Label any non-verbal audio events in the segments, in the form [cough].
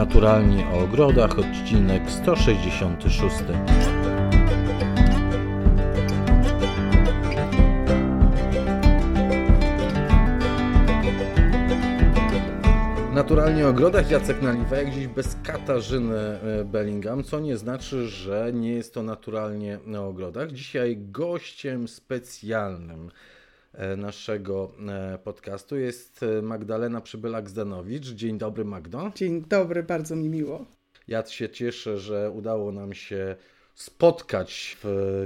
Naturalnie o ogrodach, odcinek 166. Naturalnie o ogrodach Jacek Naliwa, jak dziś bez Katarzyny e, Bellingham, co nie znaczy, że nie jest to naturalnie o ogrodach. Dzisiaj gościem specjalnym naszego e, podcastu jest Magdalena Przybylak-Zdanowicz. Dzień dobry Magdo. Dzień dobry, bardzo mi miło. Ja się cieszę, że udało nam się spotkać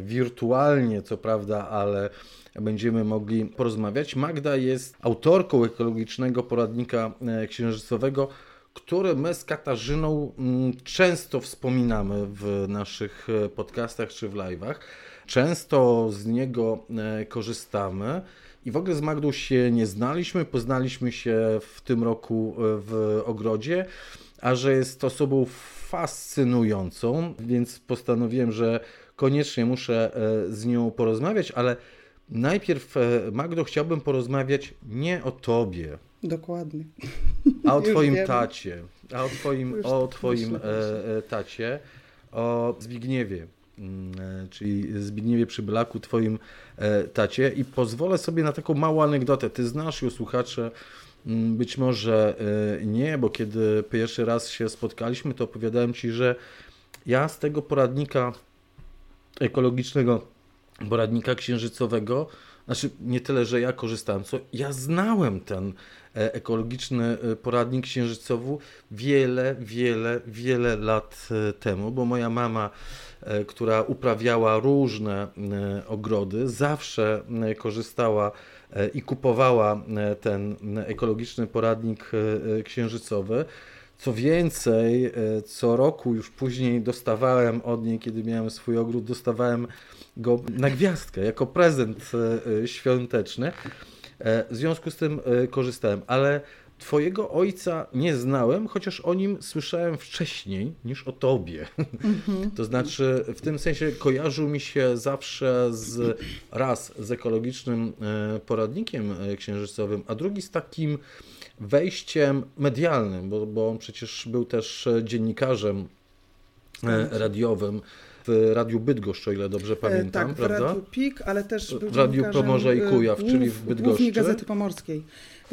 wirtualnie, co prawda, ale będziemy mogli porozmawiać. Magda jest autorką ekologicznego poradnika e, księżycowego, który my z Katarzyną mm, często wspominamy w naszych e, podcastach czy w live'ach. Często z niego e, korzystamy. I w ogóle z Magdą się nie znaliśmy, poznaliśmy się w tym roku w ogrodzie, a że jest osobą fascynującą, więc postanowiłem, że koniecznie muszę z nią porozmawiać, ale Najpierw, e, Magdo, chciałbym porozmawiać nie o tobie. Dokładnie. A o twoim tacie. A o twoim, o twoim e, e, tacie, o Zbigniewie, czyli Zbigniewie Przyblaku, twoim tacie. I pozwolę sobie na taką małą anegdotę. Ty znasz ją, słuchacze, mm, być może nie, bo kiedy pierwszy raz się spotkaliśmy, to opowiadałem ci, że ja z tego poradnika ekologicznego poradnika księżycowego, znaczy nie tyle, że ja korzystałem, co ja znałem ten e, ekologiczny e, poradnik księżycowy wiele, wiele, wiele lat e, temu, bo moja mama, która uprawiała różne ogrody, zawsze korzystała i kupowała ten ekologiczny poradnik księżycowy. Co więcej, co roku już później dostawałem od niej, kiedy miałem swój ogród, dostawałem go na gwiazdkę, jako prezent e, e, świąteczny. E, w związku z tym korzystałem, ale Twojego ojca nie znałem, chociaż o nim słyszałem wcześniej niż o tobie. Mm-hmm. To znaczy, w tym sensie kojarzył mi się zawsze z raz z ekologicznym poradnikiem księżycowym, a drugi z takim wejściem medialnym, bo, bo on przecież był też dziennikarzem tak. radiowym w Radiu Bydgoszcz, o ile dobrze e, pamiętam, tak, prawda? w Radiu PIK, ale też w Radiu Pomorza i Kujaw, głów, czyli w Bydgoszczy. Głównie Gazety Pomorskiej.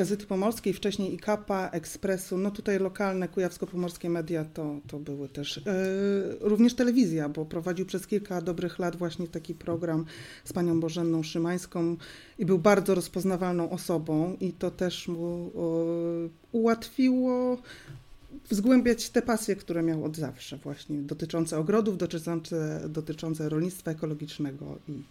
Gazety Pomorskiej, wcześniej IKAPA, Ekspresu, no tutaj lokalne kujawsko-pomorskie media to, to były też. Yy, również telewizja, bo prowadził przez kilka dobrych lat właśnie taki program z panią Bożenną Szymańską i był bardzo rozpoznawalną osobą i to też mu yy, ułatwiło zgłębiać te pasje, które miał od zawsze, właśnie dotyczące ogrodów, dotyczące, dotyczące rolnictwa ekologicznego i,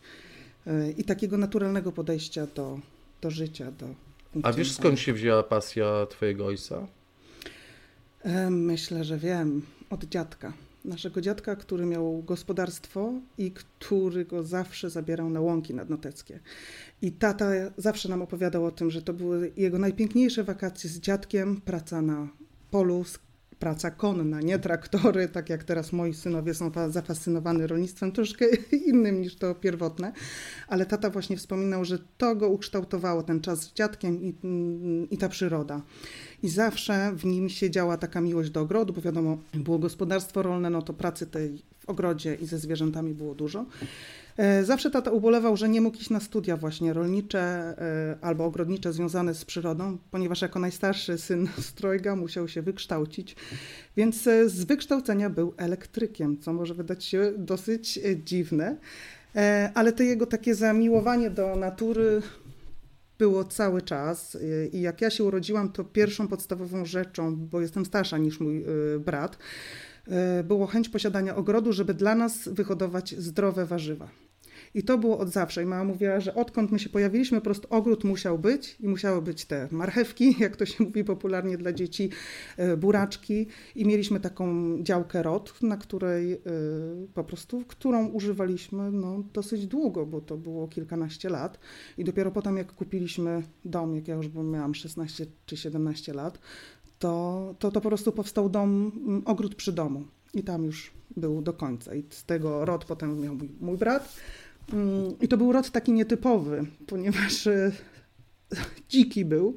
e, i takiego naturalnego podejścia do, do życia. Do A wiesz skąd się wzięła pasja Twojego ojca? E, myślę, że wiem. Od dziadka. Naszego dziadka, który miał gospodarstwo i który go zawsze zabierał na łąki nadnoteckie. I tata zawsze nam opowiadał o tym, że to były jego najpiękniejsze wakacje z dziadkiem, praca na polu, praca konna, nie traktory, tak jak teraz moi synowie są zafascynowani rolnictwem, troszkę [laughs] innym niż to pierwotne, ale tata właśnie wspominał, że to go ukształtowało, ten czas z dziadkiem i, i ta przyroda. I zawsze w nim siedziała taka miłość do ogrodu, bo wiadomo, było gospodarstwo rolne, no to pracy tej w ogrodzie i ze zwierzętami było dużo. E, zawsze tata ubolewał, że nie mógł iść na studia właśnie rolnicze e, albo ogrodnicze związane z przyrodą, ponieważ jako najstarszy syn [laughs] strojga musiał się wykształcić, więc e, z wykształcenia był elektrykiem, co może wydać się dosyć dziwne, ale to jego takie zamiłowanie do natury było cały czas i jak ja się urodziłam, to pierwszą podstawową rzeczą, bo jestem starsza niż mój brat, było chęć posiadania ogrodu, żeby dla nas wyhodować zdrowe warzywa. I to było od zawsze. I mama mówiła, że odkąd my się pojawiliśmy, po prostu ogród musiał być i musiały być te marchewki, [laughs] jak to się mówi popularnie dla dzieci, e, buraczki. I mieliśmy taką działkę rod, na której e, po prostu, którą używaliśmy no, dosyć długo, bo to było kilkanaście lat. I dopiero potem, jak kupiliśmy dom, jak ja już miałam 16 czy 17 lat, to, to, to po prostu powstał dom, ogród przy domu. I tam już był do końca. I z tego rod potem miał mój, mój brat. Mm, I to był rod taki nietypowy, ponieważ e, dziki był.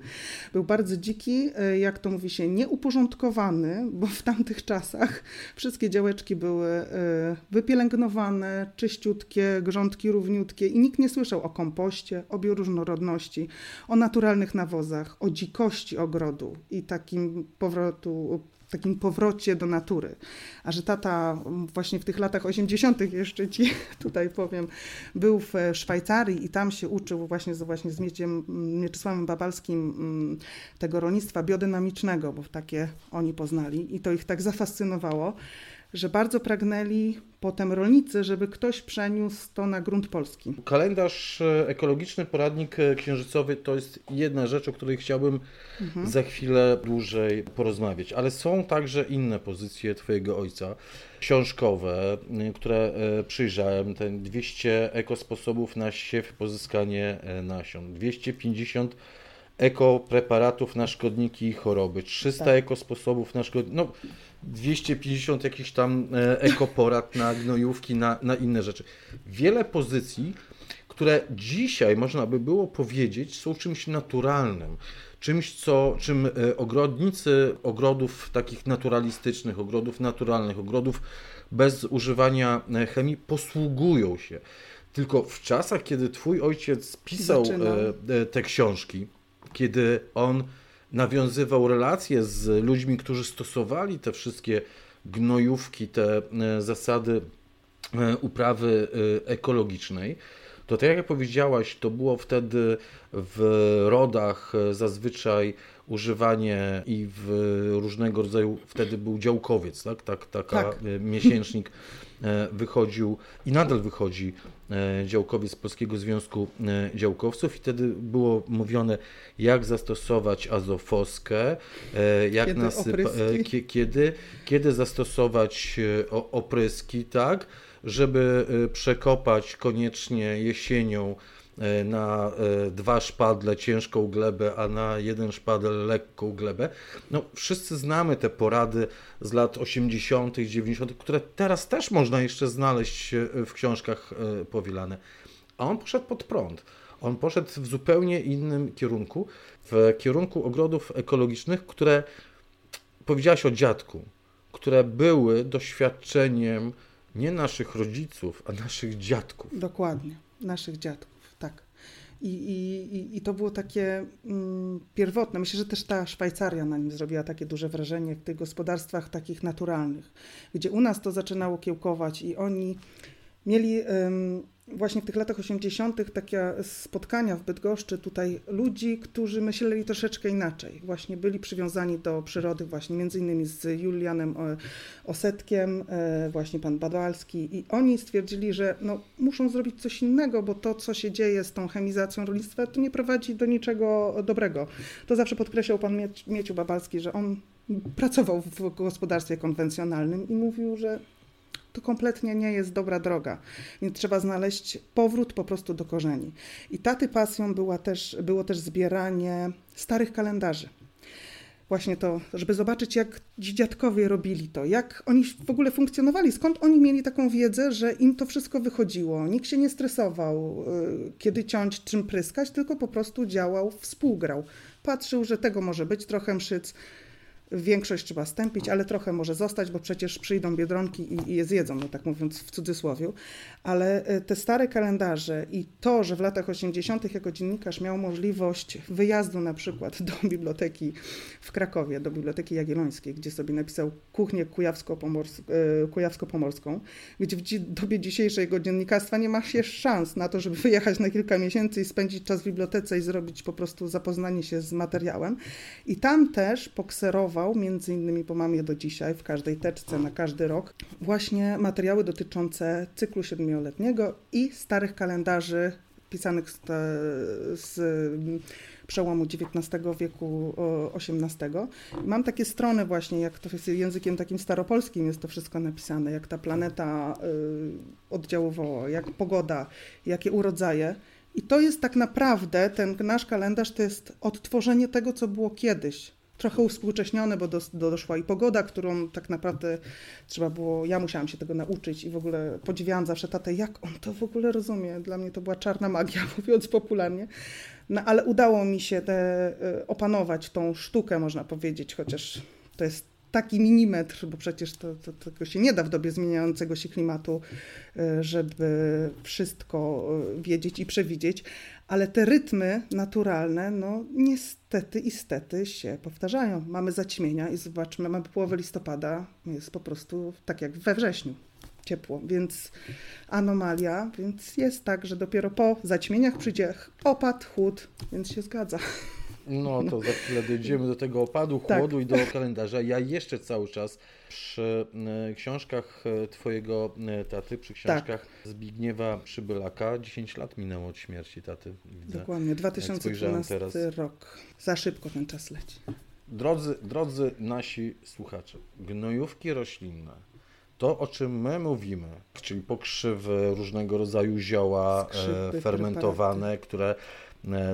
Był bardzo dziki, e, jak to mówi się, nieuporządkowany, bo w tamtych czasach wszystkie działeczki były e, wypielęgnowane, czyściutkie, grządki równiutkie i nikt nie słyszał o kompoście, o bioróżnorodności, o naturalnych nawozach, o dzikości ogrodu i takim powrotu takim powrocie do natury. A że tata właśnie w tych latach 80. jeszcze ci [laughs] tutaj powiem, był w Szwajcarii i tam się uczył właśnie z, właśnie z Mieciem, Mieczysławem Babalskim mm, tego rolnictwa biodynamicznego, bo takie oni poznali i to ich tak zafascynowało, że bardzo pragnęli potem rolnicy, żeby ktoś przeniósł to na grunt polski. Kalendarz e, ekologiczny, poradnik e, księżycowy to jest jedna rzecz, o której chciałbym mhm. za chwilę dłużej porozmawiać, ale są także inne pozycje Twojego ojca, książkowe, e, które przyjrzałem, ten 200 ekosposobów na siew, pozyskanie nasion, 250 ekopreparatów na szkodniki i choroby, 300 tak. ekosposobów na szkodniki, no 250 jakichś tam e, ekoporad na gnojówki, na, na inne rzeczy. Wiele pozycji, które dzisiaj można by było powiedzieć są czymś naturalnym. Czymś, co, czym e, ogrodnicy ogrodów takich naturalistycznych, ogrodów naturalnych, ogrodów bez używania e, chemii posługują się. Tylko w czasach, kiedy twój ojciec pisał te książki, kiedy on nawiązywał relacje z ludźmi, którzy stosowali te wszystkie gnojówki, te e, zasady e, uprawy e, ekologicznej, to tak jak powiedziałaś, to było wtedy w rodach zazwyczaj używanie i w różnego rodzaju, wtedy był działkowiec, tak? tak taka tak. miesięcznik wychodził i nadal wychodzi działkowiec Polskiego Związku e, Działkowców i wtedy było mówione, jak zastosować azofoskę, e, jak kiedy, nasypa, kiedy, kiedy zastosować opryski, tak, żeby przekopać koniecznie jesienią E, na e, dwa szpadle ciężką glebę, a na jeden szpadel lekką glebę. No, wszyscy znamy te porady z lat 80., 90., które teraz też można jeszcze znaleźć w książkach e, powielane. A on poszedł pod prąd. On poszedł w zupełnie innym kierunku, w kierunku ogrodów ekologicznych, które powiedziałaś o dziadku, które były doświadczeniem nie naszych rodziców, a naszych dziadków. Dokładnie, naszych dziadków. I, i, I to było takie mm, pierwotne. Myślę, że też ta Szwajcaria na nim zrobiła takie duże wrażenie w tych gospodarstwach takich naturalnych, gdzie u nas to zaczynało kiełkować i oni mieli właśnie w tych latach 80. takie spotkania w Bydgoszczy tutaj ludzi, którzy myśleli troszeczkę inaczej. Właśnie byli przywiązani do przyrody, właśnie między innymi z Julianem e, Osetkiem, e, właśnie pan Badalski i oni stwierdzili, że no, muszą zrobić coś innego, bo to, co się dzieje z tą chemizacją rolnictwa, to nie prowadzi do niczego dobrego. To zawsze podkreślał pan Mieciu Babalski, że on pracował w gospodarstwie konwencjonalnym i mówił, że to kompletnie nie jest dobra droga. Więc trzeba znaleźć powrót po prostu do korzeni. I taty pasją była też, było też zbieranie starych kalendarzy. Właśnie to, żeby zobaczyć, jak dziadkowie robili to, jak oni w ogóle funkcjonowali, skąd oni mieli taką wiedzę, że im to wszystko wychodziło. Nikt się nie stresował, y, kiedy ciąć, czym pryskać, tylko po prostu działał, współgrał. Patrzył, że tego może być trochę mszyc, Większość trzeba stępić, ale trochę może zostać, bo przecież przyjdą biedronki i, i je zjedzą, no tak mówiąc w cudzysłowie. Ale e, te stare kalendarze i to, że w latach 80. jako dziennikarz miał możliwość wyjazdu na przykład do biblioteki w Krakowie, do Biblioteki Jagiellońskiej, gdzie sobie napisał kuchnię kujawsko-pomorską, kujawsko gdzie w dobie dzisiejszego dziennikarstwa nie ma się szans na to, żeby wyjechać na kilka miesięcy i spędzić czas w bibliotece i zrobić po prostu zapoznanie się z materiałem. I tam też pokserował między innymi, bo mam je do dzisiaj w każdej teczce na każdy rok, właśnie materiały dotyczące cyklu siedmioletniego i starych kalendarzy pisanych z, z przełomu XIX wieku XVIII. Mam takie strony właśnie, jak to jest językiem takim staropolskim jest to wszystko napisane, jak ta planeta y, oddziaływała, jak pogoda, jakie urodzaje. I to jest tak naprawdę, ten nasz kalendarz to jest odtworzenie tego, co było kiedyś trochę uspółcześnione, bo do, do, doszła i pogoda, którą tak naprawdę trzeba było, ja musiałam się tego nauczyć i w ogóle podziwiałam zawsze tatę, jak on to w ogóle rozumie. Dla mnie to była czarna magia, [laughs] mówiąc popularnie. No ale udało mi się te, opanować tą sztukę, można powiedzieć, chociaż to jest taki milimetr, bo przecież to, to, tego się nie da w dobie zmieniającego się klimatu, e, żeby wszystko e, wiedzieć i przewidzieć, ale te rytmy naturalne, no niestety i stety się powtarzają. Mamy zaćmienia i zobaczmy, mamy połowę listopada, jest po prostu tak jak we wrześniu ciepło, więc anomalia, więc jest tak, że dopiero po zaćmieniach przyjdzie opad, chłód, więc się zgadza. No to za chwilę dojdziemy do tego opadu, tak. chłodu tak. i do kalendarza. Ja jeszcze cały czas przy e, książkach e, Twojego e, taty, przy książkach tak. Zbigniewa Przybylaka. 10 lat minęło od śmierci taty. Widzę, Dokładnie, 2012 rok. Za szybko ten czas leci. Drodzy, drodzy nasi słuchacze, gnojówki roślinne, to o czym my mówimy, czyli pokrzywy, różnego rodzaju zioła Skrzypy, fermentowane, preparaty. które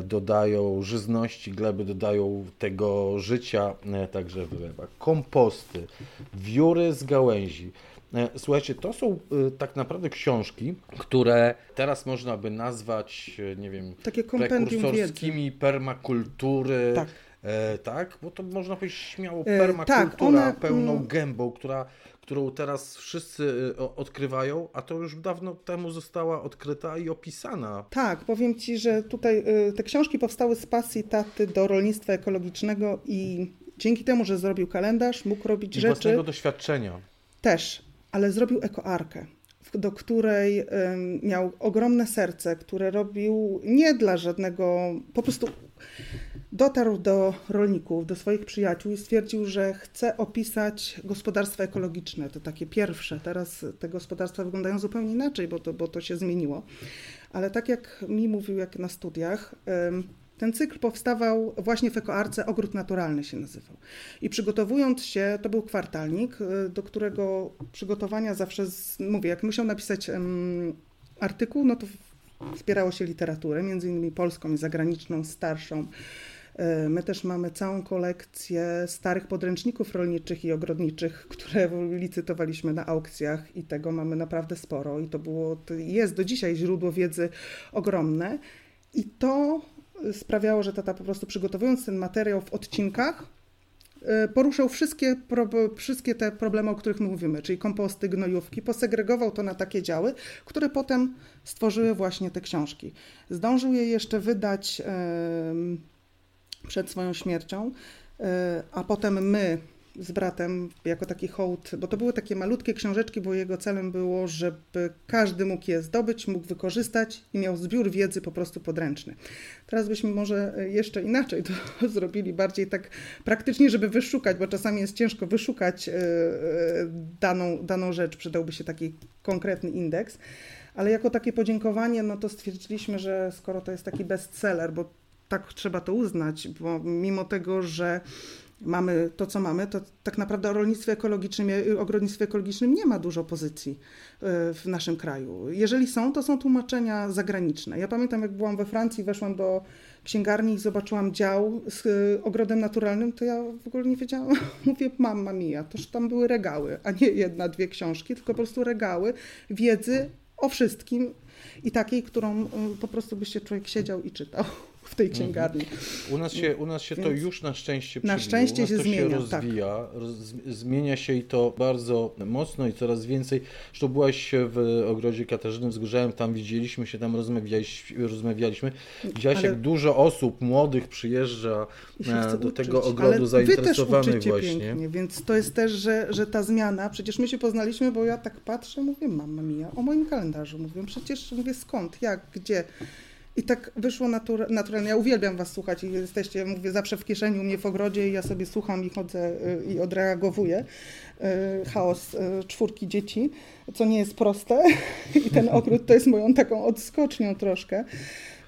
dodają żyzności gleby, dodają tego życia e, także w glebach. Komposty, wióry z gałęzi. E, słuchajcie, to są tak naprawdę książki, które teraz można by nazwać, nie wiem, Takie prekursorskimi wiedzy. permakultury. Tak. E, tak, bo to można powiedzieć śmiało permakultura e, tak, one, pełną mm, gębą, która którą teraz wszyscy y, odkrywają, a to już dawno temu została odkryta i opisana. Tak, powiem Ci, że tutaj y, te książki powstały z pasji taty do rolnictwa ekologicznego i dzięki temu, że zrobił kalendarz, mógł robić I rzeczy... własnego doświadczenia. Też, ale zrobił ekoarkę do której miał ogromne serce, które robił nie dla żadnego, po prostu dotarł do rolników, do swoich przyjaciół i stwierdził, że chce opisać gospodarstwa ekologiczne. To takie pierwsze. Teraz te gospodarstwa wyglądają zupełnie inaczej, bo to, bo to się zmieniło. Ale tak jak mi mówił, jak na studiach, ten cykl powstawał właśnie w Ekoarce, Ogród Naturalny się nazywał. I przygotowując się, to był kwartalnik, y, do którego przygotowania zawsze, mówię, jak musiał napisać artykuł, no to wspierało się literaturę, między innymi polską i zagraniczną, starszą. E, my też mamy całą kolekcję starych podręczników rolniczych i ogrodniczych, które licytowaliśmy na aukcjach i tego mamy naprawdę sporo i to było, jest do dzisiaj źródło wiedzy ogromne i to sprawiało, że tata po prostu przygotowując ten materiał w odcinkach e, poruszał wszystkie, wszystkie te problemy, o których mówimy, czyli komposty, gnojówki, posegregował to na takie działy, które potem stworzyły właśnie te książki. Zdążył je jeszcze wydać przed swoją śmiercią, e, a potem my z bratem jako taki hołd, bo to były takie malutkie książeczki, bo jego celem było, żeby każdy mógł je zdobyć, mógł wykorzystać i miał zbiór wiedzy po prostu podręczny. Teraz byśmy może jeszcze inaczej to [laughs] zrobili, bardziej tak praktycznie, żeby wyszukać, bo czasami jest ciężko wyszukać e, daną, daną rzecz, przydałby się taki konkretny indeks. Ale jako takie podziękowanie, no to stwierdziliśmy, że skoro to jest taki bestseller, bo tak trzeba to uznać, bo mimo tego, że mamy to, co mamy, to tak naprawdę o rolnictwie ekologicznym, ogrodnictwie ekologicznym nie ma dużo pozycji e, w naszym kraju. Jeżeli są, to są tłumaczenia zagraniczne. Ja pamiętam, jak byłam we Francji, weszłam do księgarni i zobaczyłam dział z e, ogrodem naturalnym, to ja w ogóle nie wiedziałam, [laughs] mówię, mamma mia, toż tam były regały, a nie jedna, dwie książki, tylko po prostu regały wiedzy o wszystkim i takiej, którą e, po prostu byście człowiek siedział i czytał w tej księgarni. U nas się, u nas się to już na szczęście Na szczęście się zmienia. się rozwija, tak. roz, zmienia się i to bardzo mocno i coraz więcej. Zresztą byłaś w ogrodzie Katarzyny Wzgórzałem, tam widzieliśmy się, tam rozmawialiśmy. rozmawialiśmy. Widziałaś, Ale... jak dużo osób młodych przyjeżdża e, do uczyć. tego ogrodu Ale zainteresowanych właśnie. Pięknie, więc to jest też, że, że ta zmiana, przecież my się poznaliśmy, bo ja tak patrzę, mówię, mama mia, o moim kalendarzu. Mówię, przecież mówię, skąd, jak, gdzie. I tak wyszło natura naturalnie. Ja uwielbiam Was słuchać i jesteście, mówię, zawsze w kieszeni u mnie w ogrodzie i ja sobie słucham i chodzę y, i odreagowuję. Y, chaos y, czwórki dzieci, co nie jest proste [laughs] i ten [laughs] ogród to jest moją taką odskocznią troszkę.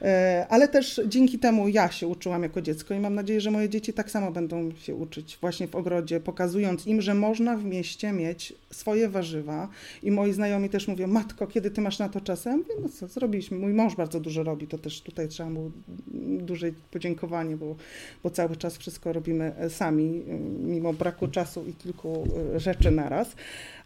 E, ale też dzięki temu ja się uczyłam jako dziecko i mam nadzieję, że moje dzieci tak samo będą się uczyć właśnie w ogrodzie, pokazując im, że można w mieście mieć swoje warzywa. I moi znajomi też mówią, matko, kiedy ty masz na to czas? Ja no co, zrobiliśmy. Mój mąż bardzo dużo robi, to też tutaj trzeba mu duże podziękowanie, bo, bo cały czas wszystko robimy sami, mimo braku czasu i kilku e, rzeczy naraz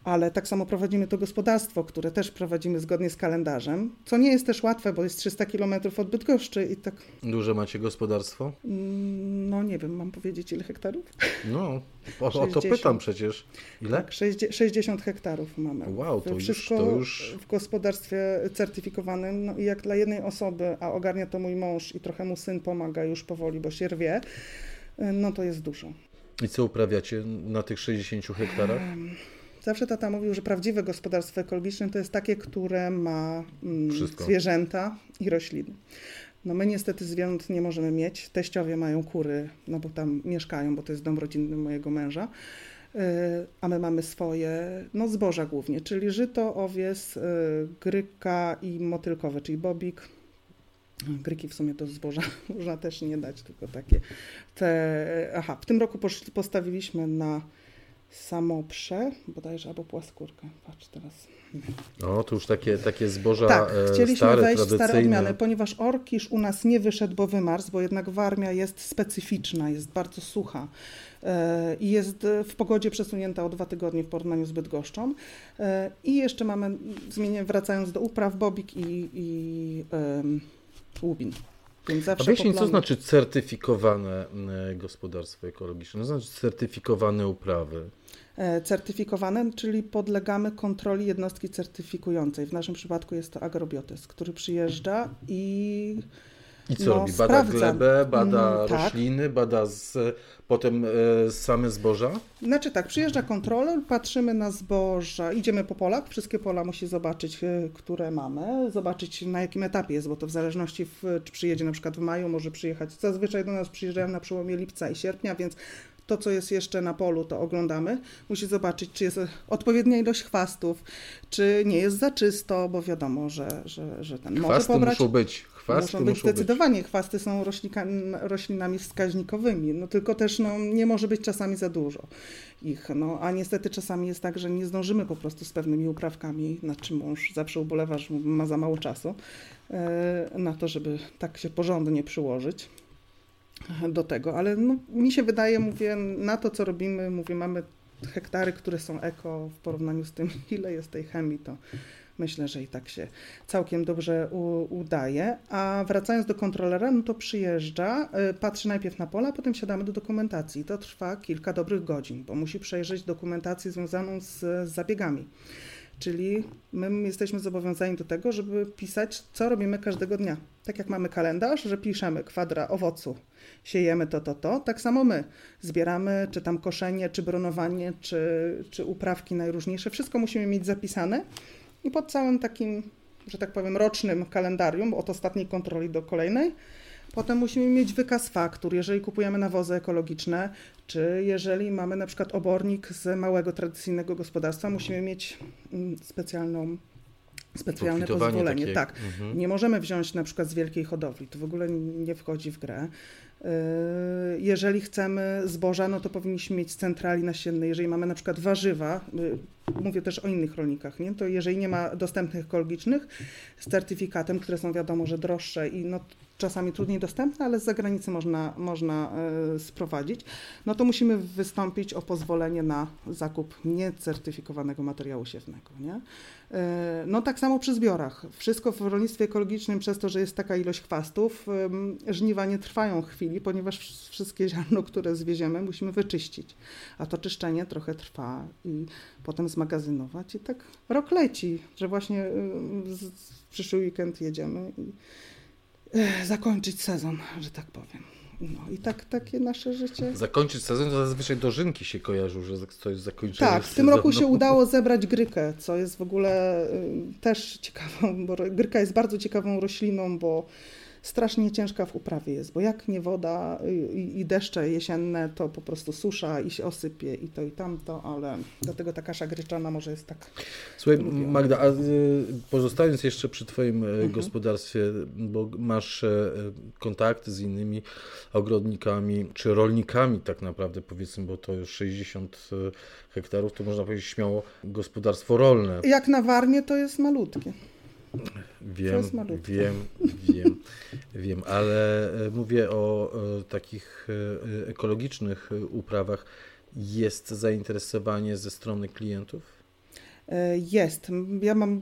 ale tak samo prowadzimy to gospodarstwo, które też prowadzimy zgodnie z kalendarzem, co nie jest też łatwe, bo jest 300 km od Bydgoszczy i tak... Duże macie gospodarstwo? Mm, no nie wiem, mam powiedzieć ile hektarów? No, o, o to pytam przecież. Ile? Tak, 60 hektarów mamy. Wow, to Wszystko już, to już... w gospodarstwie certyfikowanym. No i jak dla jednej osoby, a ogarnia to mój mąż i trochę mu syn pomaga już powoli, bo się rwie, no to jest dużo. I co uprawiacie na tych 60 hektarach? Zawsze tata mówił, że prawdziwe gospodarstwo ekologiczne to jest takie, które ma mm, zwierzęta i rośliny. No my niestety zwierząt nie możemy mieć. Teściowie mają kury, no bo tam mieszkają, bo to jest dom rodzinny mojego męża. Y, a my mamy swoje, no zboża głównie, czyli żyto, owies, y, gryka i motylkowe, czyli bobik, Gryki w sumie to zboża [laughs] można też nie dać, tylko takie. Te, aha, w tym roku postawiliśmy na samoprze, bodajże, albo płaskórkę. Patrz teraz. O, to już takie, takie zboża Tak, e, chcieliśmy stare, wejść w stare odmiany, ponieważ orkisz u nas nie wyszedł, bo wymarzł, bo jednak Warmia jest specyficzna, jest bardzo sucha e, i jest w pogodzie przesunięta o dwa tygodnie w porównaniu z Bydgoszczą. E, I jeszcze mamy, zmienię, wracając do upraw, bobik i, i um, łubin. Więc zawsze A wyjaśnij, co znaczy certyfikowane gospodarstwo ekologiczne? Co znaczy certyfikowane uprawy? E, certyfikowane, czyli podlegamy kontroli jednostki certyfikującej. W naszym przypadku jest to agrobiotes, który przyjeżdża i i co no, robi? Bada sprawdza. glebę, bada mm, tak. rośliny, bada z, potem e, same zboża? Znaczy tak, przyjeżdża kontroler, patrzymy na zboża, idziemy po polach, wszystkie pola musi zobaczyć, e, które mamy, zobaczyć na jakim etapie jest, bo to w zależności, w, czy przyjedzie na przykład w maju, może przyjechać, zazwyczaj do nas przyjeżdżają na przełomie lipca i sierpnia, więc to, co jest jeszcze na polu, to oglądamy. Musi zobaczyć, czy jest odpowiednia ilość chwastów, czy nie jest za czysto, bo wiadomo, że, że, że ten Chwasty może pobrać... muszą być. Chwasty muszą być muszą zdecydowanie. Być. Chwasty są roślinami wskaźnikowymi, no tylko też no, nie może być czasami za dużo ich. No, a niestety czasami jest tak, że nie zdążymy po prostu z pewnymi uprawkami, nad czym mąż zawsze ubolewa, że ma za mało czasu e, na to, żeby tak się porządnie przyłożyć do tego, ale no, mi się wydaje, mówię, na to, co robimy, mówię, mamy hektary, które są eko w porównaniu z tym, [laughs] ile jest tej chemii, to myślę, że i tak się całkiem dobrze u, udaje. A wracając do kontrolera, no to przyjeżdża, y, patrzy najpierw na pola, potem siadamy do dokumentacji. To trwa kilka dobrych godzin, bo musi przejrzeć dokumentację związaną z, z zabiegami. Czyli my jesteśmy zobowiązani do tego, żeby pisać, co robimy każdego dnia. Tak jak mamy kalendarz, że piszemy kwadra owocu, siejemy to, to, to, tak samo my zbieramy, czy tam koszenie, czy bronowanie, czy, czy uprawki najróżniejsze. Wszystko musimy mieć zapisane i pod całym takim, że tak powiem, rocznym kalendarium, od ostatniej kontroli do kolejnej, Potem musimy mieć wykaz faktur, jeżeli kupujemy nawozy ekologiczne, czy jeżeli mamy na przykład obornik z małego tradycyjnego gospodarstwa, musimy mieć mm, specjalną specjalne pozwolenie. Takie. Tak. Mhm. Nie możemy wziąć na przykład z wielkiej hodowli. To w ogóle nie wchodzi w grę. Yy, jeżeli chcemy zboża, no to powinniśmy mieć centrali nasiennej. Jeżeli mamy na przykład warzywa, yy, mówię też o innych rolnikach, nie? to jeżeli nie ma dostępnych ekologicznych z certyfikatem, które są wiadomo, że droższe i no, czasami trudniej dostępne, ale z zagranicy można, można e, sprowadzić, no to musimy wystąpić o pozwolenie na zakup niecertyfikowanego materiału siewnego. Nie? E, no tak samo przy zbiorach. Wszystko w rolnictwie ekologicznym przez to, że jest taka ilość chwastów, żniwa nie trwają chwili, ponieważ wszystkie ziarno, które zwieziemy, musimy wyczyścić. A to czyszczenie trochę trwa i potem zmagazynować i tak rok leci, że właśnie w przyszły weekend jedziemy i zakończyć sezon, że tak powiem. No i tak takie nasze życie. Zakończyć sezon to zazwyczaj dożynki się kojarzą, że to jest zakończenie Tak, w tym roku się udało zebrać grykę, co jest w ogóle y, też ciekawą, bo gryka jest bardzo ciekawą rośliną, bo strasznie ciężka w uprawie jest, bo jak nie woda i, i, deszcze jesienne, to po prostu susza i się osypie i to i tamto, ale do tego ta kasza gryczana może jest tak... Słuchaj Magda, a y, pozostając jeszcze przy Twoim e, mhm. gospodarstwie, bo masz e, kontakty z innymi ogrodnikami, czy rolnikami tak naprawdę powiedzmy, bo to już 60 e, hektarów, to można powiedzieć śmiało gospodarstwo rolne. Jak na Warmie to jest malutkie. Wiem, wiem, wiem, wiem, ale e, mówię o, o takich e, ekologicznych uprawach. Jest zainteresowanie ze strony klientów? E, jest. Ja mam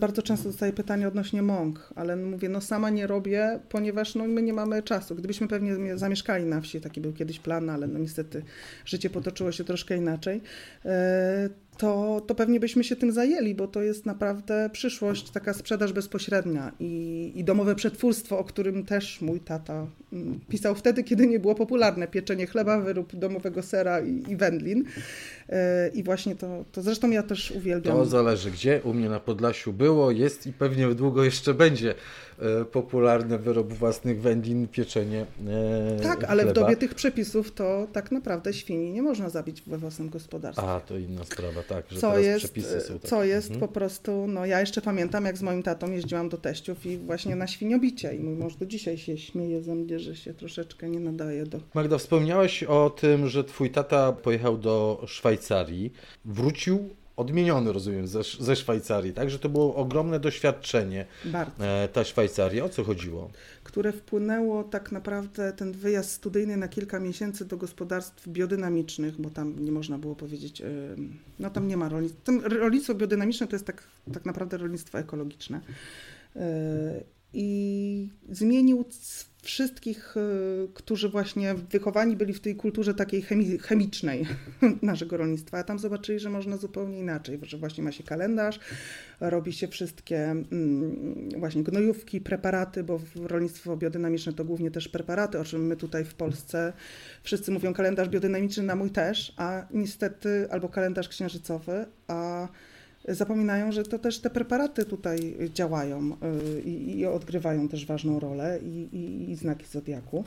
bardzo często dostaję pytanie odnośnie mąk, ale mówię, no sama nie robię, ponieważ no, my nie mamy czasu. Gdybyśmy pewnie zamieszkali na wsi, taki był kiedyś plan, ale no niestety życie potoczyło się troszkę inaczej, e, to, to pewnie byśmy się tym zajęli, bo to jest naprawdę przyszłość, taka sprzedaż bezpośrednia i, i domowe przetwórstwo, o którym też mój tata mm, pisał wtedy, kiedy nie było popularne pieczenie chleba, wyrób domowego sera i, i wędlin. E, I właśnie to, to zresztą ja też uwielbiam. To zależy gdzie. U mnie na Podlasiu było, jest i pewnie długo jeszcze będzie E, popularne wyrób własnych wędlin, pieczenie e, Tak, ale chleba. w dobie tych przepisów to tak naprawdę świni nie można zabić we własnym gospodarstwie. A, to inna sprawa, tak, że co jest, przepisy są takie. Co jest mhm. po prostu, no ja jeszcze pamiętam, jak z moim tatą jeździłam do teściów i właśnie na świniobicie i mój mąż do dzisiaj się śmieje ze mnie, że się troszeczkę nie nadaje do... Magda, wspomniałeś o tym, że twój tata pojechał do Szwajcarii, wrócił odmieniony, rozumiem, ze, ze Szwajcarii, tak? Że to było ogromne doświadczenie, Bardzo. E, ta Szwajcaria. O co chodziło? Które wpłynęło tak naprawdę ten wyjazd studyjny na kilka miesięcy do gospodarstw biodynamicznych, bo tam nie można było powiedzieć, no tam nie ma rolnictwa. Rolnictwo biodynamiczne to jest tak, tak naprawdę rolnictwo ekologiczne. I zmienił wszystkich, e, którzy właśnie wychowani byli w tej kulturze takiej chemi chemicznej [laughs] naszego rolnictwa, a tam zobaczyli, że można zupełnie inaczej, że właśnie ma się kalendarz, robi się wszystkie mm, właśnie gnojówki, preparaty, bo rolnictwo biodynamiczne to głównie też preparaty, o czym my tutaj w Polsce wszyscy mówią kalendarz biodynamiczny, na mój też, a niestety albo kalendarz księżycowy, a zapominają, że to też te preparaty tutaj działają y, i, i odgrywają też ważną rolę i, i, i, znaki zodiaku.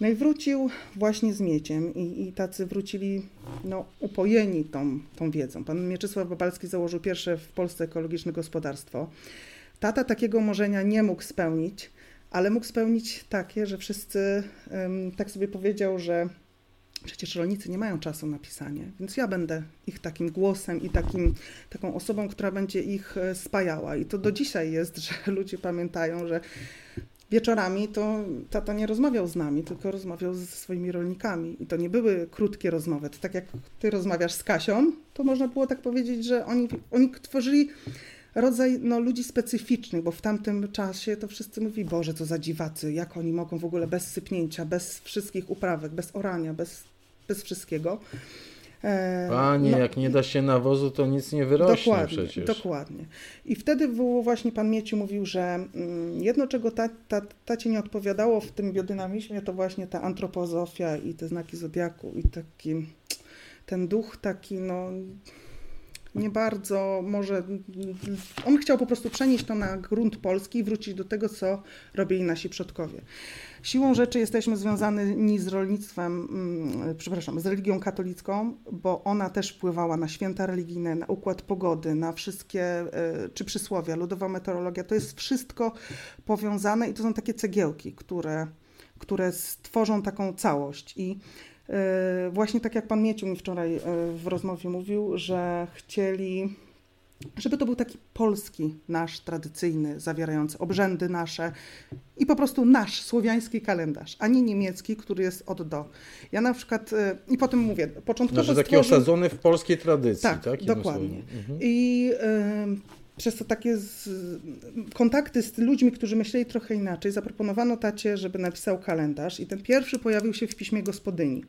No i wrócił właśnie z mieciem i, i tacy wrócili no, upojeni tą, tą wiedzą. Pan Mieczysław Babalski założył pierwsze w Polsce ekologiczne gospodarstwo. Tata takiego marzenia nie mógł spełnić, ale mógł spełnić takie, że wszyscy, tak sobie powiedział, że Przecież rolnicy nie mają czasu na pisanie, więc ja będę ich takim głosem i takim, taką osobą, która będzie ich e, spajała. I to do dzisiaj jest, że [laughs] ludzie pamiętają, że wieczorami to tata nie rozmawiał z nami, tylko rozmawiał ze swoimi rolnikami. I to nie były krótkie rozmowy. To tak jak ty rozmawiasz z Kasią, to można było tak powiedzieć, że oni, oni tworzyli rodzaj no, ludzi specyficznych, bo w tamtym czasie to wszyscy mówili, Boże, co za dziwacy, jak oni mogą w ogóle bez sypnięcia, bez wszystkich uprawek, bez orania, bez, bez wszystkiego. E, Panie, no, jak nie da się nawozu, to nic nie wyrośnie dokładnie, przecież. Dokładnie. I wtedy było właśnie pan Mieciu mówił, że mm, jedno, czego ta, ta, tacie nie odpowiadało w tym biodynamizmie, to właśnie ta antropozofia i te znaki zodiaku i taki ten duch taki, no nie bardzo może. On chciał po prostu przenieść to na grunt polski i wrócić do tego, co robili nasi przodkowie. Siłą rzeczy jesteśmy związani z rolnictwem, mm, przepraszam, z religią katolicką, bo ona też wpływała na święta religijne, na układ pogody, na wszystkie, e, czy przysłowia, ludowa meteorologia. To jest wszystko powiązane i to są takie cegiełki, które, które stworzą taką całość. I właśnie tak jak pan Mieciu mi wczoraj e, w rozmowie mówił, że chcieli, żeby to był taki polski, nasz tradycyjny, zawierający obrzędy nasze i po prostu nasz słowiański kalendarz, a nie niemiecki, który jest od do. Ja na przykład, e, i potem mówię, początkowo Znaczy taki stworzył... osadzony w polskiej tradycji, tak? tak dokładnie. Mhm. I przez to takie z, kontakty z ludźmi, którzy myśleli trochę inaczej, zaproponowano tacie, żeby napisał kalendarz i ten pierwszy pojawił się w piśmie gospodyni.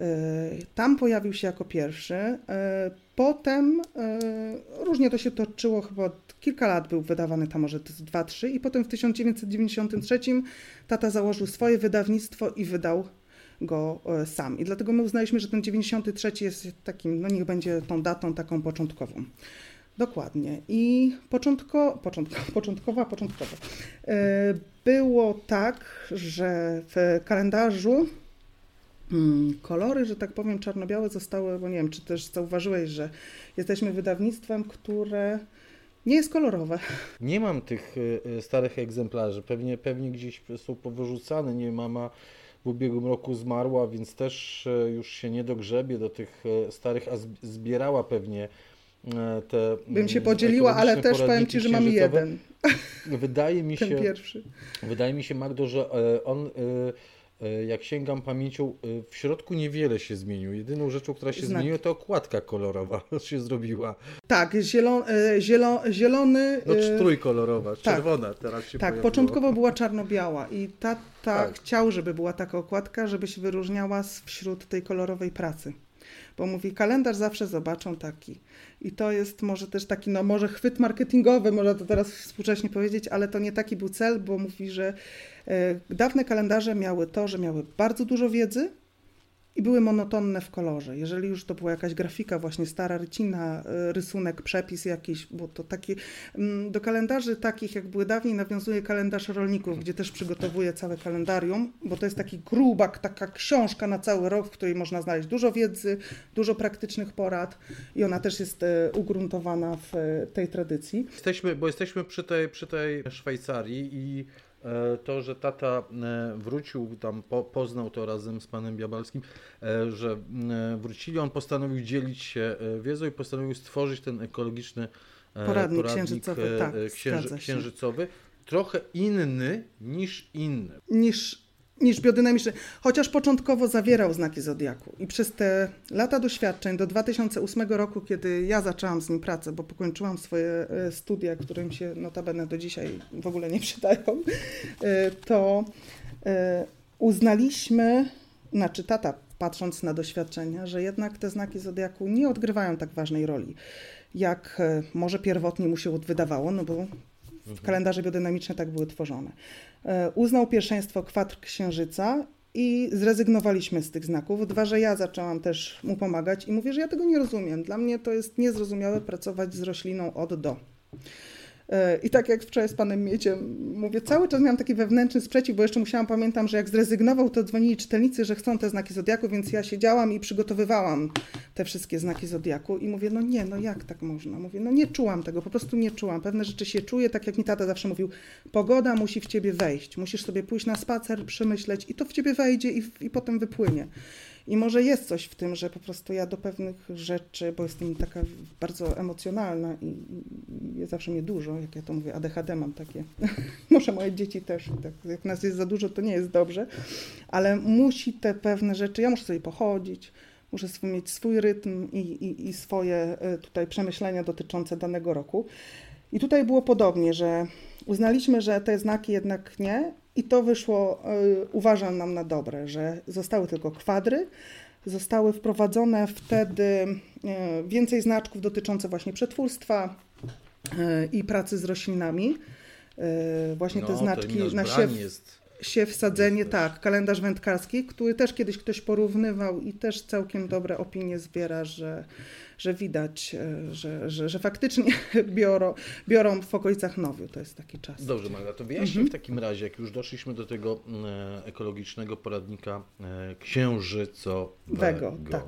E, tam pojawił się jako pierwszy. E, potem e, różnie to się toczyło, chyba kilka lat był wydawany tam, może dwa, trzy, i potem w 1993 tata założył swoje wydawnictwo i wydał go sam. I dlatego my uznaliśmy, że ten 93 jest takim, no niech będzie tą datą taką początkową. Dokładnie. I początko, początko, [laughs] początkowa, początkowo. Było tak, że w kalendarzu Hmm, kolory, że tak powiem, czarno-białe zostały, bo nie wiem, czy też zauważyłeś, że jesteśmy wydawnictwem, które nie jest kolorowe. Nie mam tych y, starych egzemplarzy, pewnie, pewnie gdzieś są powyrzucane, nie mama w ubiegłym roku zmarła, więc też już się nie dogrzebie do tych starych, a zbierała pewnie te. Bym się podzieliła, ale też powiem Ci, że mam jeden. Wydaje mi [laughs] się. Pierwszy. Wydaje mi się, Magdo, że on E, jak sięgam pamięcią, e, w środku niewiele się zmieniło. Jedyną rzeczą, która się Znak. zmieniła, to okładka kolorowa [laughs] się zrobiła. Tak, zielon, zielon, zielony. No, trójkolorowa, tak, czerwona teraz się Tak, pojawiło. początkowo była czarno-biała i tata tak. chciał, żeby była taka okładka, żeby się wyróżniała wśród tej kolorowej pracy bo mówi, kalendarz zawsze zobaczą taki. I to jest może też taki, no może chwyt marketingowy, można to teraz współcześnie powiedzieć, ale to nie taki był cel, bo mówi, że e, dawne kalendarze miały to, że miały bardzo dużo wiedzy, i były monotonne w kolorze. Jeżeli już to była jakaś grafika, właśnie stara rycina, e, rysunek, przepis jakiś, bo to taki, mm, do kalendarzy takich jak były dawniej nawiązuje kalendarz rolników, gdzie też przygotowuje całe kalendarium, bo to jest taki grubak, taka książka na cały rok, w której można znaleźć dużo wiedzy, dużo praktycznych porad i ona też jest e, ugruntowana w e, tej tradycji. Jesteśmy, bo jesteśmy przy tej, przy tej Szwajcarii i to, że tata e, wrócił, tam po, poznał to razem z panem Biabalskim, e, że wrócili, on postanowił dzielić się wiedzą i postanowił stworzyć ten ekologiczny poradnik, poradnik księżycowy, tak, księży, księżycowy, trochę inny niż inny. Niż niż biodynamiczny, chociaż początkowo zawierał znaki Zodiaku. I przez te lata doświadczeń do 2008 roku, kiedy ja zaczęłam z nim pracę, bo pokończyłam swoje e, studia, którym się notabene do dzisiaj w ogóle nie przydają, e, to e, uznaliśmy, znaczy tata patrząc na doświadczenia, że jednak te znaki Zodiaku nie odgrywają tak ważnej roli, jak może pierwotnie mu się wydawało, no bo w kalendarze biodynamiczne tak były tworzone. E, uznał pierwszeństwo kwadr księżyca i zrezygnowaliśmy z tych znaków. Dwa, że ja zaczęłam też mu pomagać i mówię, że ja tego nie rozumiem. Dla mnie to jest niezrozumiałe pracować z rośliną od do. E, I tak jak wczoraj z panem Mieciem mówię, cały czas miałam taki wewnętrzny sprzeciw, bo jeszcze musiałam, pamiętam, że jak zrezygnował, to dzwonili czytelnicy, że chcą te znaki Zodiaku, więc ja siedziałam i przygotowywałam te wszystkie znaki Zodiaku i mówię, no nie, no jak tak można? Mówię, no nie czułam tego, po prostu nie czułam. Pewne rzeczy się czuję, tak jak mi tata zawsze mówił, pogoda musi w ciebie wejść, musisz sobie pójść na spacer, przemyśleć i to w ciebie wejdzie i, i potem wypłynie. I może jest coś w tym, że po prostu ja do pewnych rzeczy, bo jestem taka bardzo emocjonalna i, i zawsze mnie dużo, jak ja to mówię, ADHD mam takie. [laughs] może moje dzieci też, tak, jak nas jest za dużo, to nie jest dobrze, ale musi te pewne rzeczy, ja muszę sobie pochodzić, muszę mieć swój rytm i, i, i swoje e, tutaj przemyślenia dotyczące danego roku. I tutaj było podobnie, że uznaliśmy, że te znaki jednak nie, i to wyszło, y, uważam nam na dobre, że zostały tylko kwadry, zostały wprowadzone wtedy y, więcej znaczków dotyczących właśnie przetwórstwa y, i pracy z roślinami. Właśnie no, te znaczki na siew, jest, siew, sadzenie, jest tak, kalendarz wędkarski, który też kiedyś ktoś porównywał i też całkiem dobre opinie zbiera, że że widać, e, że, że, że faktycznie [laughs] biorą, biorą w okolicach Nowiu. To jest taki czas. Dobrze, Magda, to wyjaśnij mhm. w takim razie, jak już doszliśmy do tego e, ekologicznego poradnika e, księżycowego. Tak.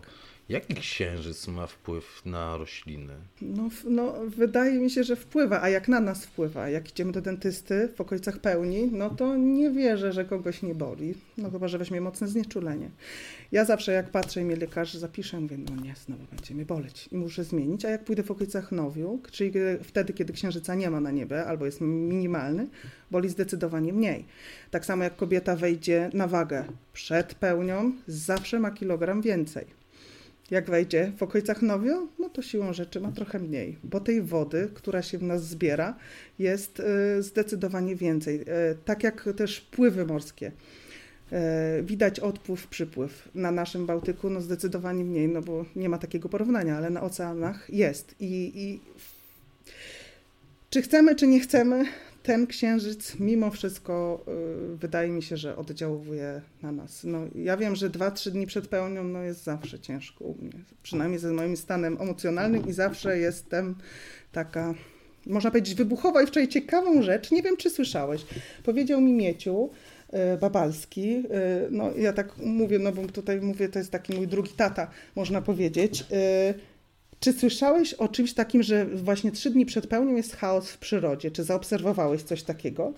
Jaki księżyc ma wpływ na rośliny? No, no, wydaje mi się, że wpływa. A jak na nas wpływa? Jak idziemy do dentysty w okolicach pełni, no to nie wierzę, że kogoś nie boli. No chyba, że weźmie mocne znieczulenie. Ja zawsze jak patrzę i mnie lekarz zapisze, mówię, no nie, znowu będzie mnie boleć i muszę zmienić. A jak pójdę w okolicach nowiu, czyli wtedy, kiedy księżyca nie ma na niebie albo jest minimalny, boli zdecydowanie mniej. Tak samo jak kobieta wejdzie na wagę przed pełnią, zawsze ma kilogram więcej jak wejdzie w okolicach Nowio, no to siłą rzeczy ma trochę mniej, bo tej wody, która się w nas zbiera, jest y, zdecydowanie więcej. Y, tak jak też pływy morskie. Y, widać odpływ, przypływ. Na naszym Bałtyku no zdecydowanie mniej, no bo nie ma takiego porównania, ale na oceanach jest. I, i czy chcemy, czy nie chcemy, ten księżyc mimo wszystko y, wydaje mi się, że oddziałuje na nas. No, ja wiem, że dwa, trzy dni przed pełnią no, jest zawsze ciężko u mnie, przynajmniej ze moim stanem emocjonalnym i zawsze jestem taka, można powiedzieć, wybuchowa i wczoraj ciekawą rzecz, nie wiem czy słyszałeś, powiedział mi Mieciu, y, Babalski. Y, no ja tak mówię, no bo tutaj mówię, to jest taki mój drugi tata, można powiedzieć. Czy słyszałeś o czymś takim, że właśnie trzy dni przed pełnią jest chaos w przyrodzie? Czy zaobserwowałeś coś takiego?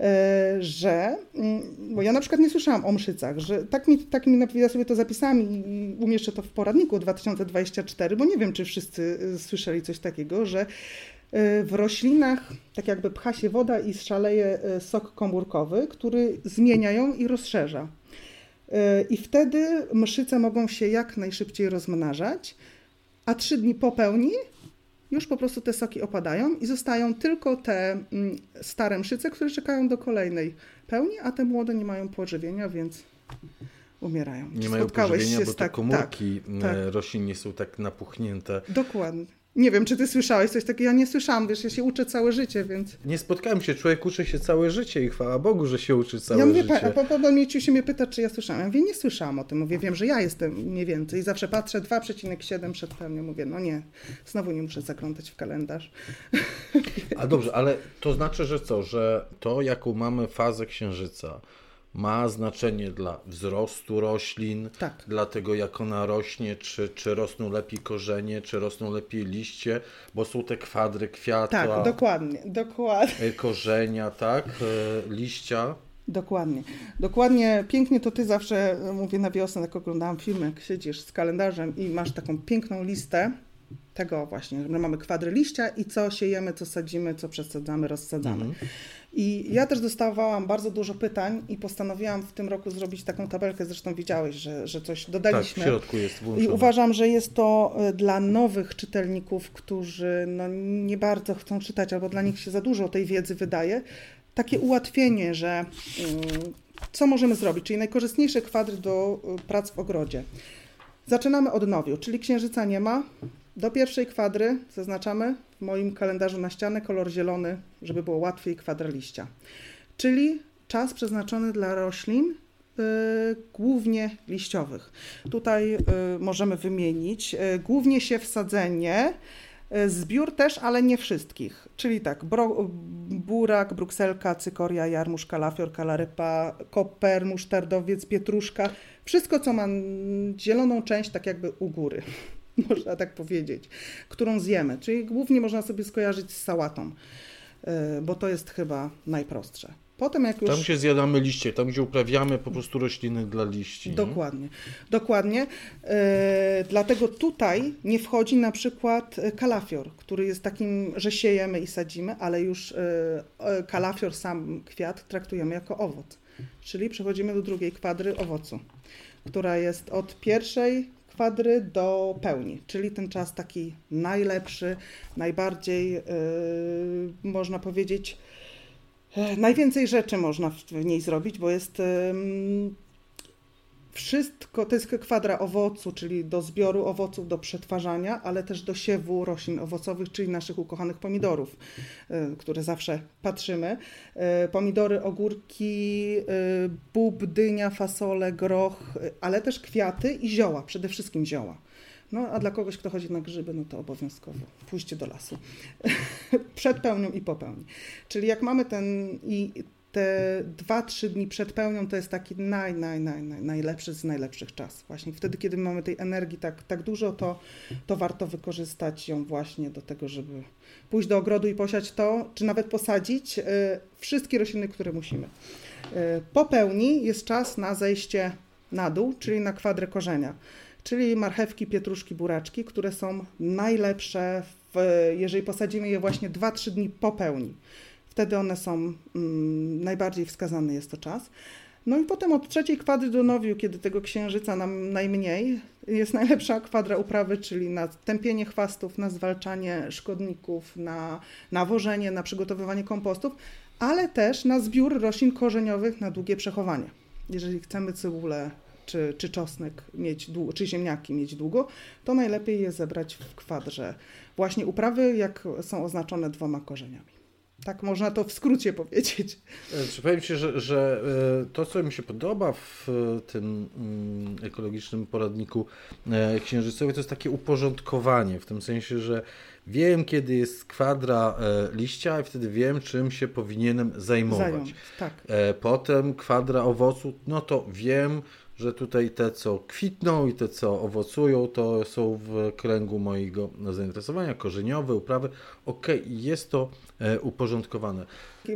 E, że, mm, bo ja na przykład nie słyszałam o mszycach, że tak mi, tak mi ja sobie to zapisałam i umieszczę to w poradniku 2024, bo nie wiem, czy wszyscy e, słyszeli coś takiego, że e, w roślinach tak jakby pcha się woda i szaleje sok komórkowy, który zmienia ją i rozszerza. I wtedy mszyce mogą się jak najszybciej rozmnażać, a trzy dni po pełni już po prostu te soki opadają i zostają tylko te mm, stare mszyce, które czekają do kolejnej pełni, a te młode nie mają pożywienia, więc umierają. Nie mają pożywienia, bo te tak, komórki tak, tak. roślin nie są tak napuchnięte. Dokładnie. Nie wiem, czy ty słyszałeś coś takiego? Ja nie słyszałam, wiesz, ja się uczę całe życie, więc... Nie spotkałem się, człowiek uczy się całe życie i chwała Bogu, że się uczy całe ja mówię, życie. Ja mówię, Mieciu się mnie pyta, czy ja słyszałam. Ja mówię, nie słyszałam o tym, mówię, wiem, że ja jestem mniej więcej. I zawsze patrzę 2,7 przed pełnią, mówię, no nie, znowu nie muszę zaglądać w kalendarz. A dobrze, ale to znaczy, że co, że to, jaką mamy fazę księżyca, ma znaczenie dla wzrostu roślin, tak. dla tego jak ona rośnie, czy, czy rosną lepiej korzenie, czy rosną lepiej liście, bo są te kwadry kwiata. Tak, dokładnie, dokładnie. E, korzenia, tak, e, liścia. Dokładnie. Dokładnie, pięknie to ty zawsze, e, mówię na wiosnę, jak oglądałam film, jak siedzisz z kalendarzem i masz taką piękną listę tego właśnie, że mamy kwadry liścia i co siejemy, co sadzimy, co przesadzamy, rozsadzamy. Mhm. I ja też dostawałam bardzo dużo pytań i postanowiłam w tym roku zrobić taką tabelkę, zresztą widziałeś, że, że coś dodaliśmy. Tak, w środku jest włączone. I uważam, że jest to e, dla nowych czytelników, którzy no, nie bardzo chcą czytać, albo dla nich się za dużo tej wiedzy wydaje, takie ułatwienie, że mm, co możemy zrobić, czyli najkorzystniejsze kwadry do e, prac w ogrodzie. Zaczynamy od nowiu, czyli księżyca nie ma, do pierwszej kwadry zaznaczamy moim kalendarzu na ścianę kolor zielony, żeby było łatwiej kwadra liścia. Czyli czas przeznaczony dla roślin yy, głównie liściowych. Tutaj yy, możemy wymienić yy, głównie się wsadzenie, Zbiór też, ale nie wszystkich. Czyli tak, bro, burak, brukselka, cykoria, jarmuż, kalafior, kalarypa, koper, musztardowiec, pietruszka. Wszystko, co ma zieloną część, tak jakby u góry. [laughs] można tak powiedzieć, którą zjemy. Czyli głównie można sobie skojarzyć z sałatą, e, bo to jest chyba najprostsze. Potem jak już... Tam gdzie zjadamy liście, tam gdzie uprawiamy po prostu rośliny dla liści. Dokładnie, nie? dokładnie. E, dlatego tutaj nie wchodzi na przykład kalafior, który jest takim, że siejemy i sadzimy, ale już e, kalafior, sam kwiat traktujemy jako owoc. Czyli przechodzimy do drugiej kwadry owocu, która jest od pierwszej kwadry do pełni, czyli ten czas taki najlepszy, najbardziej yy, można powiedzieć, yy, najwięcej rzeczy można w, niej zrobić, bo jest wszystko, to jest kwadra owocu, czyli do zbioru owoców, do przetwarzania, ale też do siewu roślin owocowych, czyli naszych ukochanych pomidorów, y, które zawsze patrzymy. Y, pomidory, ogórki, y, bób, dynia, fasole, groch, ale też kwiaty i zioła, przede wszystkim zioła. No, a dla kogoś, kto chodzi na grzyby, no to obowiązkowo pójście do lasu. [laughs] Przed pełnią i po pełni. Czyli jak mamy ten i te dwa, trzy dni przed pełnią to jest taki naj, naj, naj, naj, najlepszy z najlepszych czas. Właśnie wtedy, kiedy mamy tej energii tak, tak dużo, to, to warto wykorzystać ją właśnie do tego, żeby pójść do ogrodu i posiać to, czy nawet posadzić y, wszystkie rośliny, które musimy. Y, po pełni jest czas na zejście na dół, czyli na kwadrę korzenia, czyli marchewki, pietruszki, buraczki, które są najlepsze, w, jeżeli posadzimy je właśnie 2-3 dni po pełni. Wtedy one są mm, najbardziej wskazany jest to czas. No i potem od trzeciej kwadry do nowiu, kiedy tego księżyca nam najmniej, jest najlepsza kwadra uprawy, czyli na tępienie chwastów, na zwalczanie szkodników, na nawożenie, na przygotowywanie kompostów, ale też na zbiór roślin korzeniowych na długie przechowanie. Jeżeli chcemy cebulę czy, czy czosnek mieć długo, czy ziemniaki mieć długo, to najlepiej je zebrać w kwadrze właśnie uprawy, jak są oznaczone dwoma korzeniami. Tak można to w skrócie powiedzieć. E, powiem Ci, że, że e, to, co mi się podoba w tym mm, ekologicznym poradniku e, księżycowym, to jest takie uporządkowanie, w tym sensie, że wiem, kiedy jest kwadra liścia i wtedy wiem, czym się powinienem zajmować. Tak. Potem kwadra owocu, no to wiem, że tutaj te, co kwitną i te, co owocują, to są w kręgu mojego zainteresowania, korzeniowe, uprawy. Ok, jest to e, uporządkowane.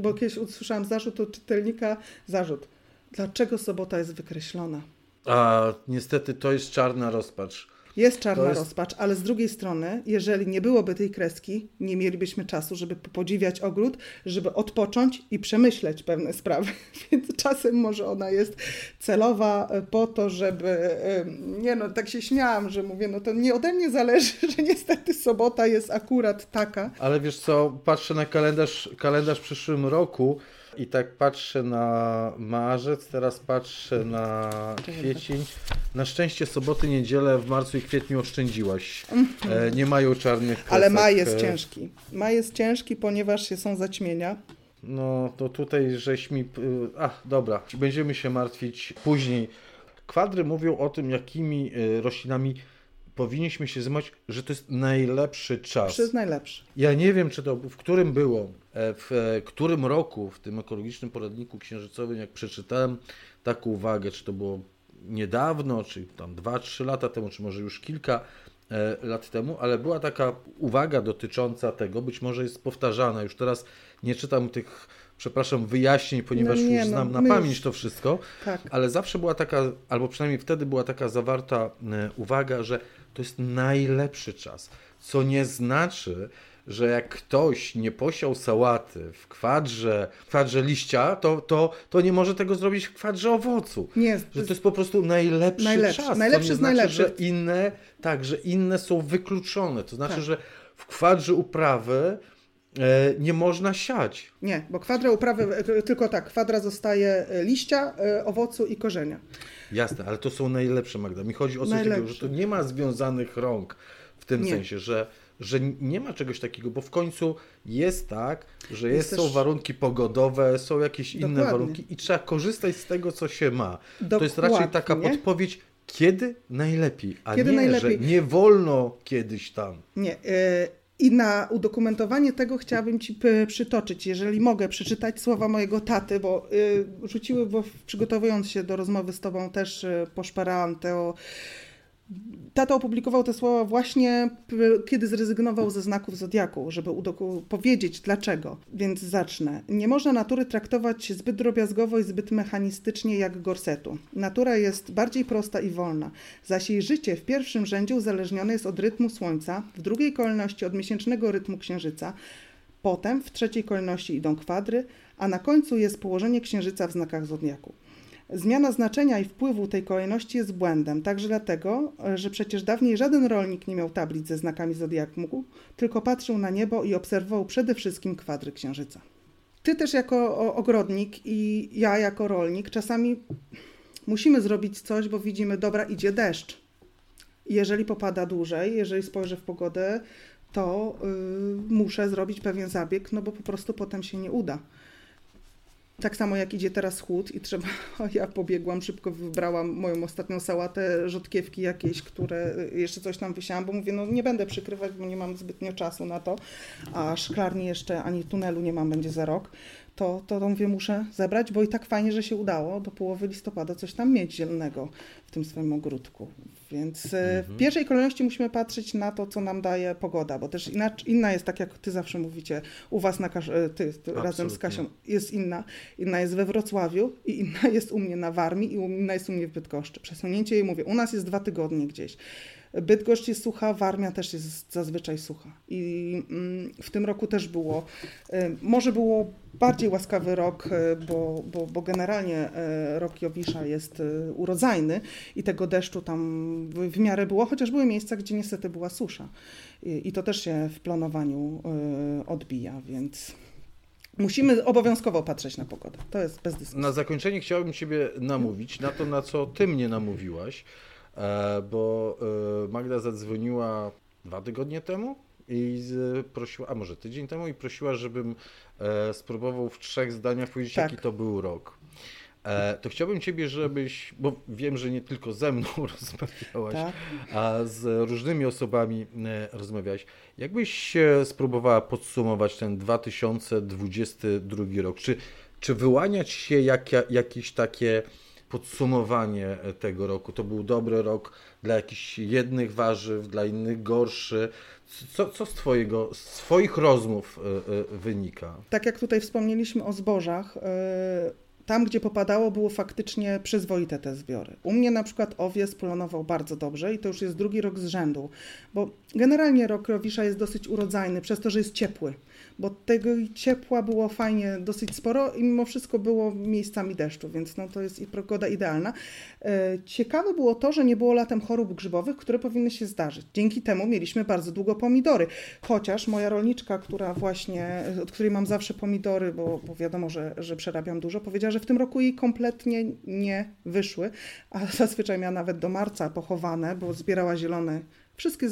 Bo kiedyś usłyszałam zarzut od czytelnika, zarzut, dlaczego sobota jest wykreślona? A niestety to jest czarna rozpacz. Jest czarna jest... rozpacz, ale z drugiej strony, jeżeli nie byłoby tej kreski, nie mielibyśmy czasu, żeby podziwiać ogród, żeby odpocząć i przemyśleć pewne sprawy. [laughs] Więc czasem może ona jest celowa e, po to, żeby. Nie no, tak się śmiałam, że mówię, no to nie ode mnie zależy, [laughs] że niestety sobota jest akurat taka. Ale wiesz co, patrzę na kalendarz, kalendarz w przyszłym roku i tak patrzę na marzec, teraz patrzę na kwiecień. Na szczęście soboty, niedzielę w marcu i kwietniu oszczędziłaś. E, nie mają czarnych kresek. Ale maj jest e, ciężki. Maj jest ciężki, ponieważ są zaćmienia. No to tutaj żeś mi... Ach, dobra. Będziemy się martwić później. Kwadry mówią o tym, jakimi e, roślinami powinniśmy się zajmować, że to jest najlepszy czas. To jest najlepszy. Ja nie wiem, czy to w którym było, e, w e, którym roku w tym ekologicznym poradniku księżycowym, jak przeczytałem taką uwagę, czy to było niedawno, czy tam 2-3 lata temu, czy może już kilka e, lat temu, ale była taka uwaga dotycząca tego, być może jest powtarzana, już teraz nie czytam tych przepraszam, wyjaśnień, ponieważ no nie, już no, znam no, na pamięć już... to wszystko, tak. ale zawsze była taka, albo przynajmniej wtedy była taka zawarta uwaga, że to jest najlepszy czas. Co nie znaczy, że jak ktoś nie posiał sałaty w kwadrze, w kwadrze liścia, to, to, to nie może tego zrobić w kwadrze owocu. Nie, że to jest po prostu najlepszy, najlepszy czas. Najlepszy z znaczy, że inne, tak, że inne są wykluczone. To znaczy, tak. że w kwadrze uprawy nie można siać. Nie, bo kwadra uprawy, e, tylko tak, kwadra zostaje e, liścia, owocu i korzenia. Jasne, ale to są najlepsze, Magda. Mi chodzi o coś takiego, że to nie ma związanych rąk w tym nie. sensie, że, że nie ma czegoś takiego, bo w końcu jest tak, że jest, jest są warunki pogodowe, są jakieś Dokładnie. inne warunki i trzeba korzystać z tego, co się ma. Dokładnie. To jest raczej taka podpowiedź, kiedy najlepiej, a kiedy nie, najlepiej. że nie wolno kiedyś tam. Nie. I na udokumentowanie tego chciałabym Ci przytoczyć, jeżeli mogę przeczytać słowa mojego taty, bo y, rzuciły, bo przygotowując się do rozmowy z Tobą też y, poszparałam te Tata opublikował te słowa właśnie kiedy zrezygnował ze znaków zodiaku, żeby powiedzieć dlaczego. Więc zacznę. Nie można natury traktować zbyt drobiazgowo i zbyt mechanistycznie jak gorsetu. Natura jest bardziej prosta i wolna, zaś jej życie w pierwszym rzędzie uzależnione jest od rytmu słońca, w drugiej kolejności od miesięcznego rytmu księżyca, potem w trzeciej kolejności idą kwadry, a na końcu jest położenie księżyca w znakach zodiaku. Zmiana znaczenia i wpływu tej kolejności jest błędem, także dlatego, że przecież dawniej żaden rolnik nie miał tablic ze znakami zodiaku, tylko patrzył na niebo i obserwował przede wszystkim kwadry księżyca. Ty też jako ogrodnik i ja jako rolnik czasami musimy zrobić coś, bo widzimy, dobra, idzie deszcz. Jeżeli popada dłużej, jeżeli spojrzę w pogodę, to yy, muszę zrobić pewien zabieg, no bo po prostu potem się nie uda. Tak samo jak idzie teraz chłód i trzeba, [laughs] ja pobiegłam, szybko wybrałam moją ostatnią sałatę, rzodkiewki jakieś, które jeszcze coś tam wysiałam, bo mówię, no nie będę przykrywać, bo nie mam zbytnio czasu na to, a szklarni jeszcze ani tunelu nie mam, będzie za rok to, to, to mówię, muszę zebrać, bo i tak fajnie, że się udało do połowy listopada coś tam mieć zielonego w tym swoim ogródku. Więc e, mhm. w pierwszej kolejności musimy patrzeć na to, co nam daje pogoda, bo też inna, inna jest, tak jak ty zawsze mówicie, u was na, e, ty, ty razem z Kasią jest inna. Inna jest we Wrocławiu i inna jest u mnie na Warmii i inna jest u mnie w Bydgoszczy. Przesunięcie jej mówię, u nas jest dwa tygodnie gdzieś. Bydgoszcz jest sucha, Warmia też jest zazwyczaj sucha. I mm, w tym roku też było, y, może było bardziej łaskawy rok, y, bo, bo, bo generalnie y, rok Jowisza jest urodzajny i tego deszczu tam w miarę było, chociaż były miejsca, gdzie niestety była susza. I, i to też się w planowaniu odbija, więc... Musimy obowiązkowo patrzeć na pogodę. To jest bez dyskusji. Na zakończenie chciałbym Ciebie namówić na to, na co Ty mnie namówiłaś. E, bo e, Magda zadzwoniła dwa tygodnie temu i prosiła, a może tydzień temu i prosiła, żebym e, spróbował w trzech zdaniach powiedzieć, tak. jaki to był rok. To chciałbym Ciebie, żebyś, bo wiem, że nie tylko ze mną [laughs] rozmawiałaś, tak. a z różnymi osobami rozmawiałaś. Jakbyś spróbowała podsumować ten 2022 rok? Czy, czy wyłaniać się jak, jakieś takie podsumowanie tego roku. To był dobry rok dla jakichś jednych warzyw, dla innych gorszy. Co, co z, twojego, z Twoich rozmów y, y, wynika? Tak jak tutaj wspomnieliśmy o zbożach, tam, gdzie popadało, było faktycznie przyzwoite te zbiory. U mnie na przykład owies planował bardzo dobrze i to już jest drugi rok z rzędu, bo generalnie rok Rowisza jest dosyć urodzajny przez to, że jest ciepły bo tego ciepła było fajnie dosyć sporo i mimo wszystko było miejscami deszczu, więc no to jest pogoda idealna. E, ciekawe było to, że nie było latem chorób grzybowych, które powinny się zdarzyć. Dzięki temu mieliśmy bardzo długo pomidory, chociaż moja rolniczka, która właśnie, od której mam zawsze pomidory, bo, bo wiadomo, że, że przerabiam dużo, powiedziała, że w tym roku jej kompletnie nie wyszły, a [laughs] zazwyczaj miała nawet do marca pochowane, bo zbierała zielone Wszystkie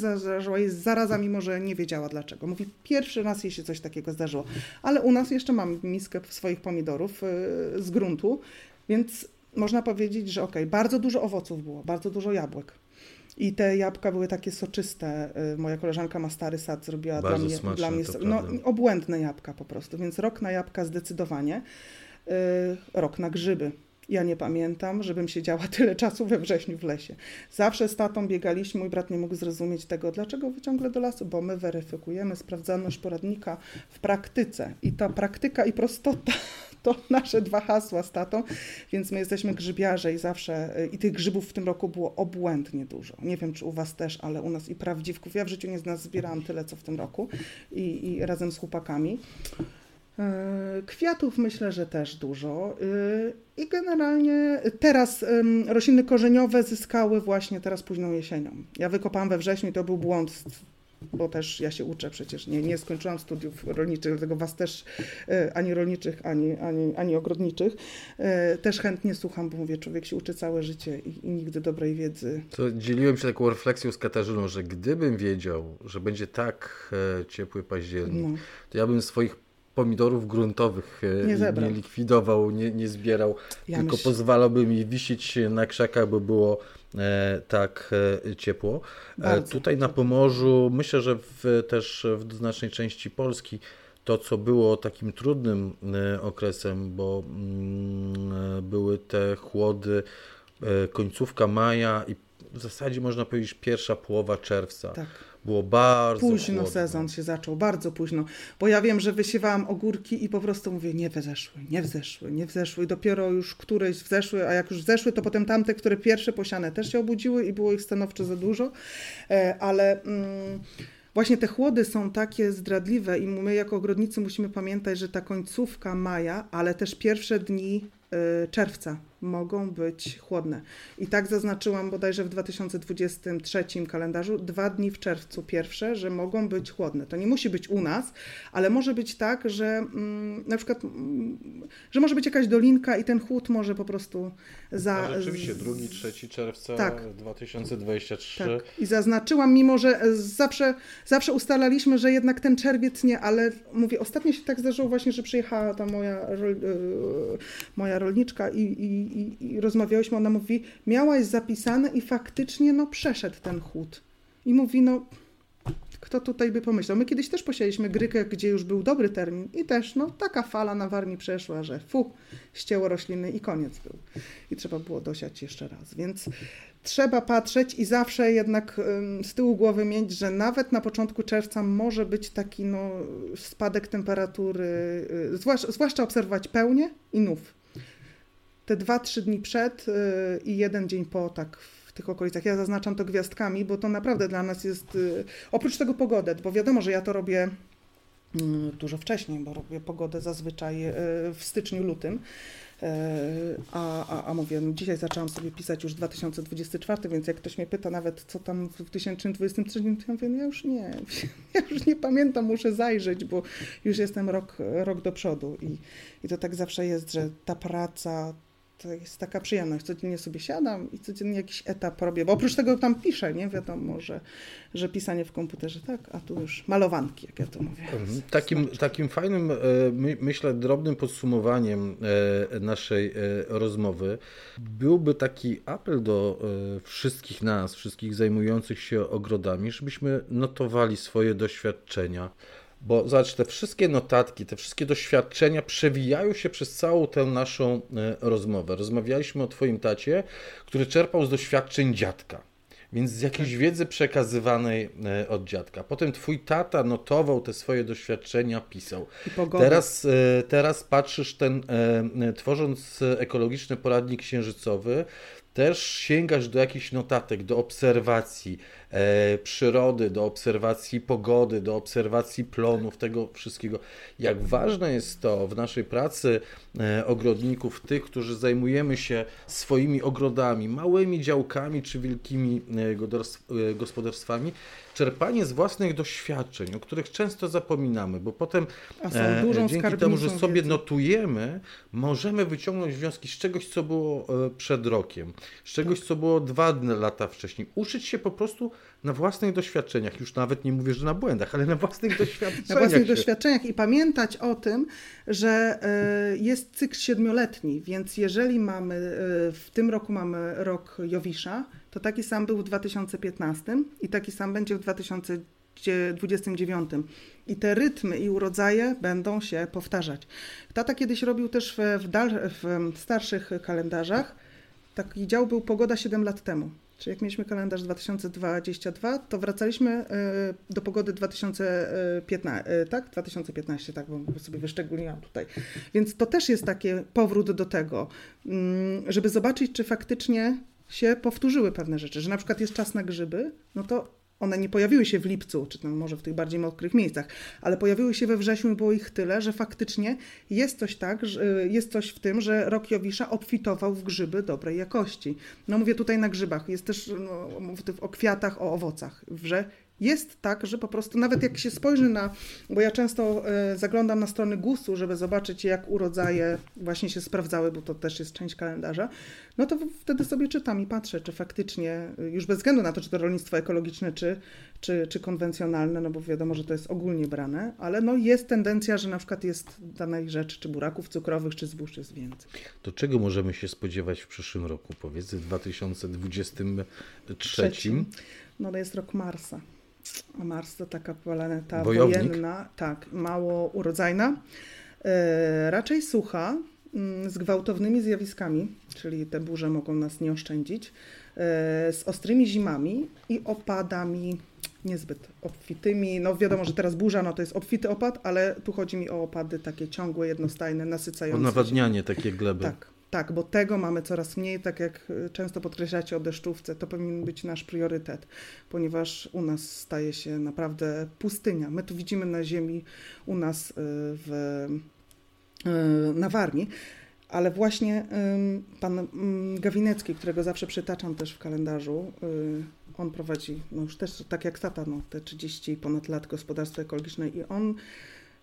jej zaraza, mimo że nie wiedziała dlaczego. Mówi, pierwszy raz jej się coś takiego zdarzyło. Ale u nas jeszcze mam miskę swoich pomidorów yy, z gruntu, więc można powiedzieć, że ok, bardzo dużo owoców było, bardzo dużo jabłek. I te jabłka były takie soczyste. Y, moja koleżanka ma stary sad, zrobiła bardzo dla mnie, smaczne, dla mnie no, obłędne jabłka po prostu. Więc rok na jabłka zdecydowanie. Yy, rok na grzyby. Ja nie pamiętam, żebym siedziała [laughs] tyle czasu we wrześniu w lesie. Zawsze z tatą biegaliśmy, mój brat nie mógł zrozumieć tego, dlaczego wy ciągle do lasu, bo my weryfikujemy sprawdzalność poradnika w praktyce. I ta praktyka i prostota [laughs] to nasze dwa hasła z tatą, więc my jesteśmy grzybiarze i zawsze, i tych grzybów w tym roku było obłędnie dużo. Nie wiem, czy u was też, ale u nas i prawdziwków. Ja w życiu nie z nas zbierałam tyle, co w tym roku i, i razem z chłopakami. E, kwiatów myślę, że też dużo. E, I generalnie teraz rośliny korzeniowe zyskały właśnie teraz późną jesienią. Ja wykopałam we wrześniu i to był błąd, bo też ja się uczę przecież. Nie, nie skończyłam studiów rolniczych, dlatego was też e, ani rolniczych, ani, ani, ani ogrodniczych. Też chętnie słucham, bo mówię, człowiek się uczy całe życie i, i nigdy dobrej wiedzy. To dzieliłem się taką refleksją z Katarzyną, że gdybym wiedział, że będzie tak ciepły październik, no. to ja bym swoich pomidorów gruntowych e, nie, nie likwidował, nie, nie zbierał, ja tylko myśl... pozwalałby mi wisieć na krzakach, by było e, tak e, ciepło. E, tutaj na Pomorzu, myślę, że w, też w znacznej części Polski to, co było takim trudnym e, okresem, bo mm, e, były te chłody końcówka maja i w zasadzie można powiedzieć pierwsza połowa czerwca. Tak było bardzo Późno chłodno. sezon się zaczął, bardzo późno. Bo ja wiem, że wysiewałam ogórki i po prostu mówię, nie wzeszły, nie wzeszły, nie wzeszły. Dopiero już któreś wzeszły, a jak już wzeszły, to potem tamte, które pierwsze posiane też się obudziły i było ich stanowczo za dużo. E, ale... Mm, właśnie te chłody są takie zdradliwe i my jako ogrodnicy musimy pamiętać, że ta końcówka maja, ale też pierwsze dni y, czerwca mogą być chłodne. I tak zaznaczyłam bodajże w 2023 kalendarzu, dwa dni w czerwcu pierwsze, że mogą być chłodne. To nie musi być u nas, ale może być tak, że mm, na przykład, mm, że może być jakaś dolinka i ten chłód może po prostu za... A rzeczywiście, drugi, trzeci czerwca tak. 2023. Tak. I zaznaczyłam, mimo że zawsze, zawsze ustalaliśmy, że jednak ten czerwiec nie, ale mówię, ostatnio się tak zdarzyło właśnie, że przyjechała ta moja, e, moja rolniczka i, i i, i rozmawiałyśmy, ona mówi, miałaś zapisane i faktycznie no przeszedł ten chłód. I mówi, no kto tutaj by pomyślał? My kiedyś też posialiśmy grykę, gdzie już był dobry termin i też no taka fala na Warmii przeszła, że fu, ścięło rośliny i koniec był. I trzeba było dosiać jeszcze raz, więc trzeba patrzeć i zawsze jednak z tyłu głowy mieć, że nawet na początku czerwca może być taki no, spadek temperatury, y, zwłaszcza, zwłaszcza obserwować pełnię i nów te dwa, trzy dni przed y, i jeden dzień po, tak w tych okolicach. Ja zaznaczam to gwiazdkami, bo to naprawdę dla nas jest, y, oprócz tego pogodę, bo wiadomo, że ja to robię mm, dużo wcześniej, bo robię pogodę zazwyczaj y, w styczniu, lutym. A, a, a mówię, dzisiaj zaczęłam sobie pisać już 2024, więc jak ktoś mnie pyta nawet, co tam w 2023, to ja mówię, no ja już nie, [laughs] ja już nie pamiętam, muszę zajrzeć, bo już jestem rok, rok do przodu i, i to tak zawsze jest, że ta praca, to jest taka przyjemność. Codziennie sobie siadam i codziennie jakiś etap robię, bo oprócz tego tam piszę, nie? Wiadomo, że, że pisanie w komputerze tak, a tu już malowanki, jak ja to mówię. Mhm. Takim, takim fajnym, e, myślę, drobnym podsumowaniem e, naszej e, rozmowy byłby taki apel do wszystkich nas, wszystkich zajmujących się ogrodami, żebyśmy notowali swoje doświadczenia bo zobacz, te wszystkie notatki, te wszystkie doświadczenia przewijają się przez całą tę naszą e, rozmowę. Rozmawialiśmy o Twoim tacie, który czerpał z doświadczeń dziadka. Więc z jakiejś tak. wiedzy przekazywanej e, od dziadka. Potem twój tata notował te swoje doświadczenia, pisał. Teraz, e, teraz patrzysz ten, tworząc ekologiczny poradnik księżycowy, też sięgasz do jakichś notatek, do obserwacji przyrody, do obserwacji pogody, do obserwacji plonów, tego wszystkiego. Jak ważne jest to w naszej pracy e, ogrodników, tych, którzy zajmujemy się swoimi ogrodami, małymi działkami czy wielkimi e, gospodarstwami, czerpanie z własnych doświadczeń, o których często zapominamy, bo potem e, dzięki temu, że sobie wiedzy. notujemy, możemy wyciągnąć wnioski z czegoś, co było e, przed rokiem, z czegoś, tak. co było dwa lata wcześniej. Uczyć się po prostu na własnych doświadczeniach, już nawet nie mówię, że na błędach, ale na własnych [laughs] doświadczeniach. Na własnych się... doświadczeniach i pamiętać o tym, że e, jest cykl siedmioletni, więc jeżeli mamy, e, w tym roku mamy rok Jowisza, to taki sam był w 2015 i taki sam będzie w 2029. I te rytmy i urodzaje będą się powtarzać. Tata kiedyś robił też w, w, w starszych kalendarzach. Taki dział był Pogoda 7 lat temu. Czyli jak mieliśmy kalendarz 2022, to wracaliśmy e, do pogody 2015, e, tak? 2015, tak, bo sobie wyszczególniłam tutaj. Więc to też jest taki powrót do tego, mm, żeby zobaczyć, czy faktycznie się powtórzyły pewne rzeczy, że na przykład jest czas na grzyby, no to one nie pojawiły się w lipcu, czy tam może w tych bardziej mokrych miejscach, ale pojawiły się we wrześniu i było ich tyle, że faktycznie jest coś tak, że jest coś w tym, że rok Jowisza obfitował w grzyby dobrej jakości. No mówię tutaj na grzybach, jest też no, o kwiatach, o owocach, że jest tak, że po prostu nawet jak się spojrzy na, bo ja często e, zaglądam na strony GUS-u, żeby zobaczyć jak urodzaje właśnie się sprawdzały, bo to też jest część kalendarza, no to wtedy sobie czytam i patrzę, czy faktycznie, e, już bez względu na to, czy to rolnictwo ekologiczne, czy, czy, czy konwencjonalne, no bo wiadomo, że to jest ogólnie brane, ale no jest tendencja, że na przykład jest danej rzeczy, czy buraków cukrowych, czy zbóż jest więcej. To czego możemy się spodziewać w przyszłym roku, powiedz, w 2023? Trzecim. No to jest rok Marsa. A Mars to taka planeta Wojownik. wojenna, tak, mało urodzajna, e, raczej sucha, mm, z gwałtownymi zjawiskami, czyli te burze mogą nas nie oszczędzić, e, z ostrymi zimami i opadami niezbyt obfitymi. No wiadomo, że teraz burza, no to jest obfity opad, ale tu chodzi mi o opady takie ciągłe, jednostajne, nasycające. O nawadnianie takie gleby. Tak, tak, bo tego mamy coraz mniej, tak jak y, często podkreślacie o deszczówce, to powinien być nasz priorytet, ponieważ u nas staje się naprawdę pustynia. My tu widzimy na ziemi u nas y, w, y, na Warmii, ale właśnie pan Gawinecki, którego zawsze przytaczam też w kalendarzu, on prowadzi, no już też tak jak tata, no, te 30 ponad lat gospodarstwo ekologiczne i on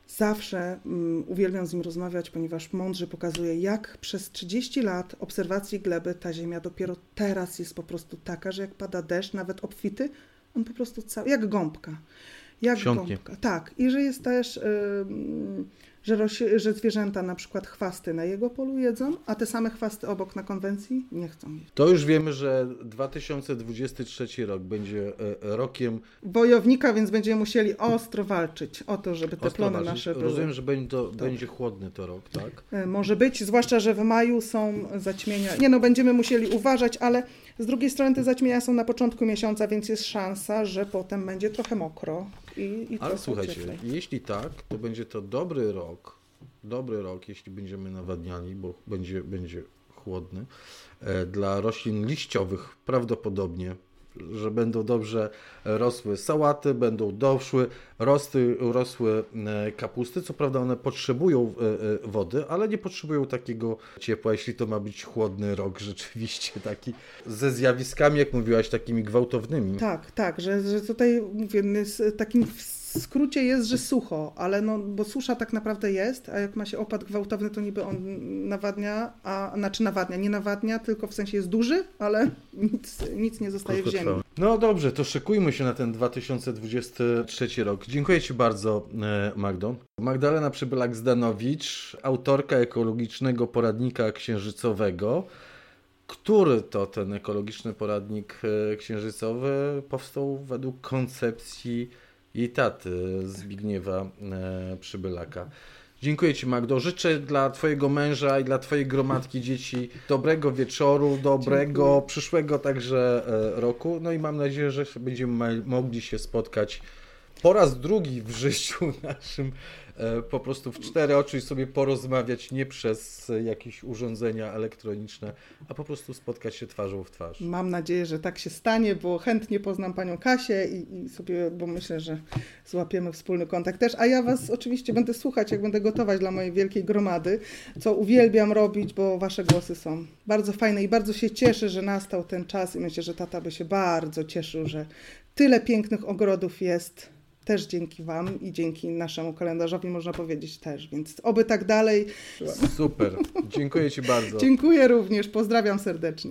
Zawsze um, uwielbiam z nim rozmawiać, ponieważ mądrze pokazuje, jak przez 30 lat obserwacji gleby ta ziemia dopiero teraz jest po prostu taka, że jak pada deszcz, nawet obfity, on po prostu cały, jak gąbka. Jak Siąknie. gąbka. Tak. I że jest też. Yy, że, że zwierzęta na przykład chwasty na jego polu jedzą, a te same chwasty obok na konwencji nie chcą jeść. To już wiemy, że 2023 rok będzie e, rokiem wojownika, więc będziemy musieli ostro walczyć o to, żeby te plony walczyć. nasze były. Rozumiem, że będzie, to, będzie chłodny to rok, tak? E, może być, zwłaszcza, że w maju są zaćmienia. Nie no, będziemy musieli uważać, ale z drugiej strony te zaćmienia są na początku miesiąca, więc jest szansa, że potem będzie trochę mokro. I, i Ale słuchajcie, cieplej. jeśli tak, to będzie to dobry rok, dobry rok, jeśli będziemy nawadniali, bo będzie, będzie chłodny, e, dla roślin liściowych prawdopodobnie że będą dobrze rosły sałaty, będą doszły, rosły, rosły e, kapusty. Co prawda one potrzebują e, e, wody, ale nie potrzebują takiego ciepła, jeśli to ma być chłodny rok, [laughs] rzeczywiście taki ze zjawiskami, jak mówiłaś, takimi gwałtownymi. Tak, tak, że, że tutaj mówię, z takim skrócie jest, że sucho, ale no, bo susza tak naprawdę jest, a jak ma się opad gwałtowny, to niby on nawadnia, a znaczy nawadnia, nie nawadnia, tylko w sensie jest duży, ale [laughs] nic, nic nie zostaje w ziemi. No dobrze, to szykujmy się na ten 2023 rok. Dziękuję Ci bardzo, e, Magdo. Magdalena Przybylak-Zdanowicz, autorka ekologicznego poradnika księżycowego. Który to ten ekologiczny poradnik e, księżycowy powstał według koncepcji jej taty Zbigniewa e, Przybylaka. Dziękuję Ci Magdo. Życzę dla Twojego męża i dla Twojej gromadki dzieci dobrego wieczoru, dobrego Dziękuję. przyszłego także e, roku. No i mam nadzieję, że będziemy mogli się spotkać po raz drugi w życiu naszym po prostu w cztery oczy sobie porozmawiać nie przez jakieś urządzenia elektroniczne, a po prostu spotkać się twarzą w twarz. Mam nadzieję, że tak się stanie, bo chętnie poznam panią Kasię i, i sobie, bo myślę, że złapiemy wspólny kontakt też. A ja was oczywiście będę słuchać, jak będę gotować dla mojej wielkiej gromady, co uwielbiam robić, bo wasze głosy są bardzo fajne i bardzo się cieszę, że nastał ten czas i myślę, że tata by się bardzo cieszył, że tyle pięknych ogrodów jest też dzięki Wam i dzięki naszemu kalendarzowi można powiedzieć też, więc oby tak dalej. Super, dziękuję Ci bardzo. Dziękuję również, pozdrawiam serdecznie.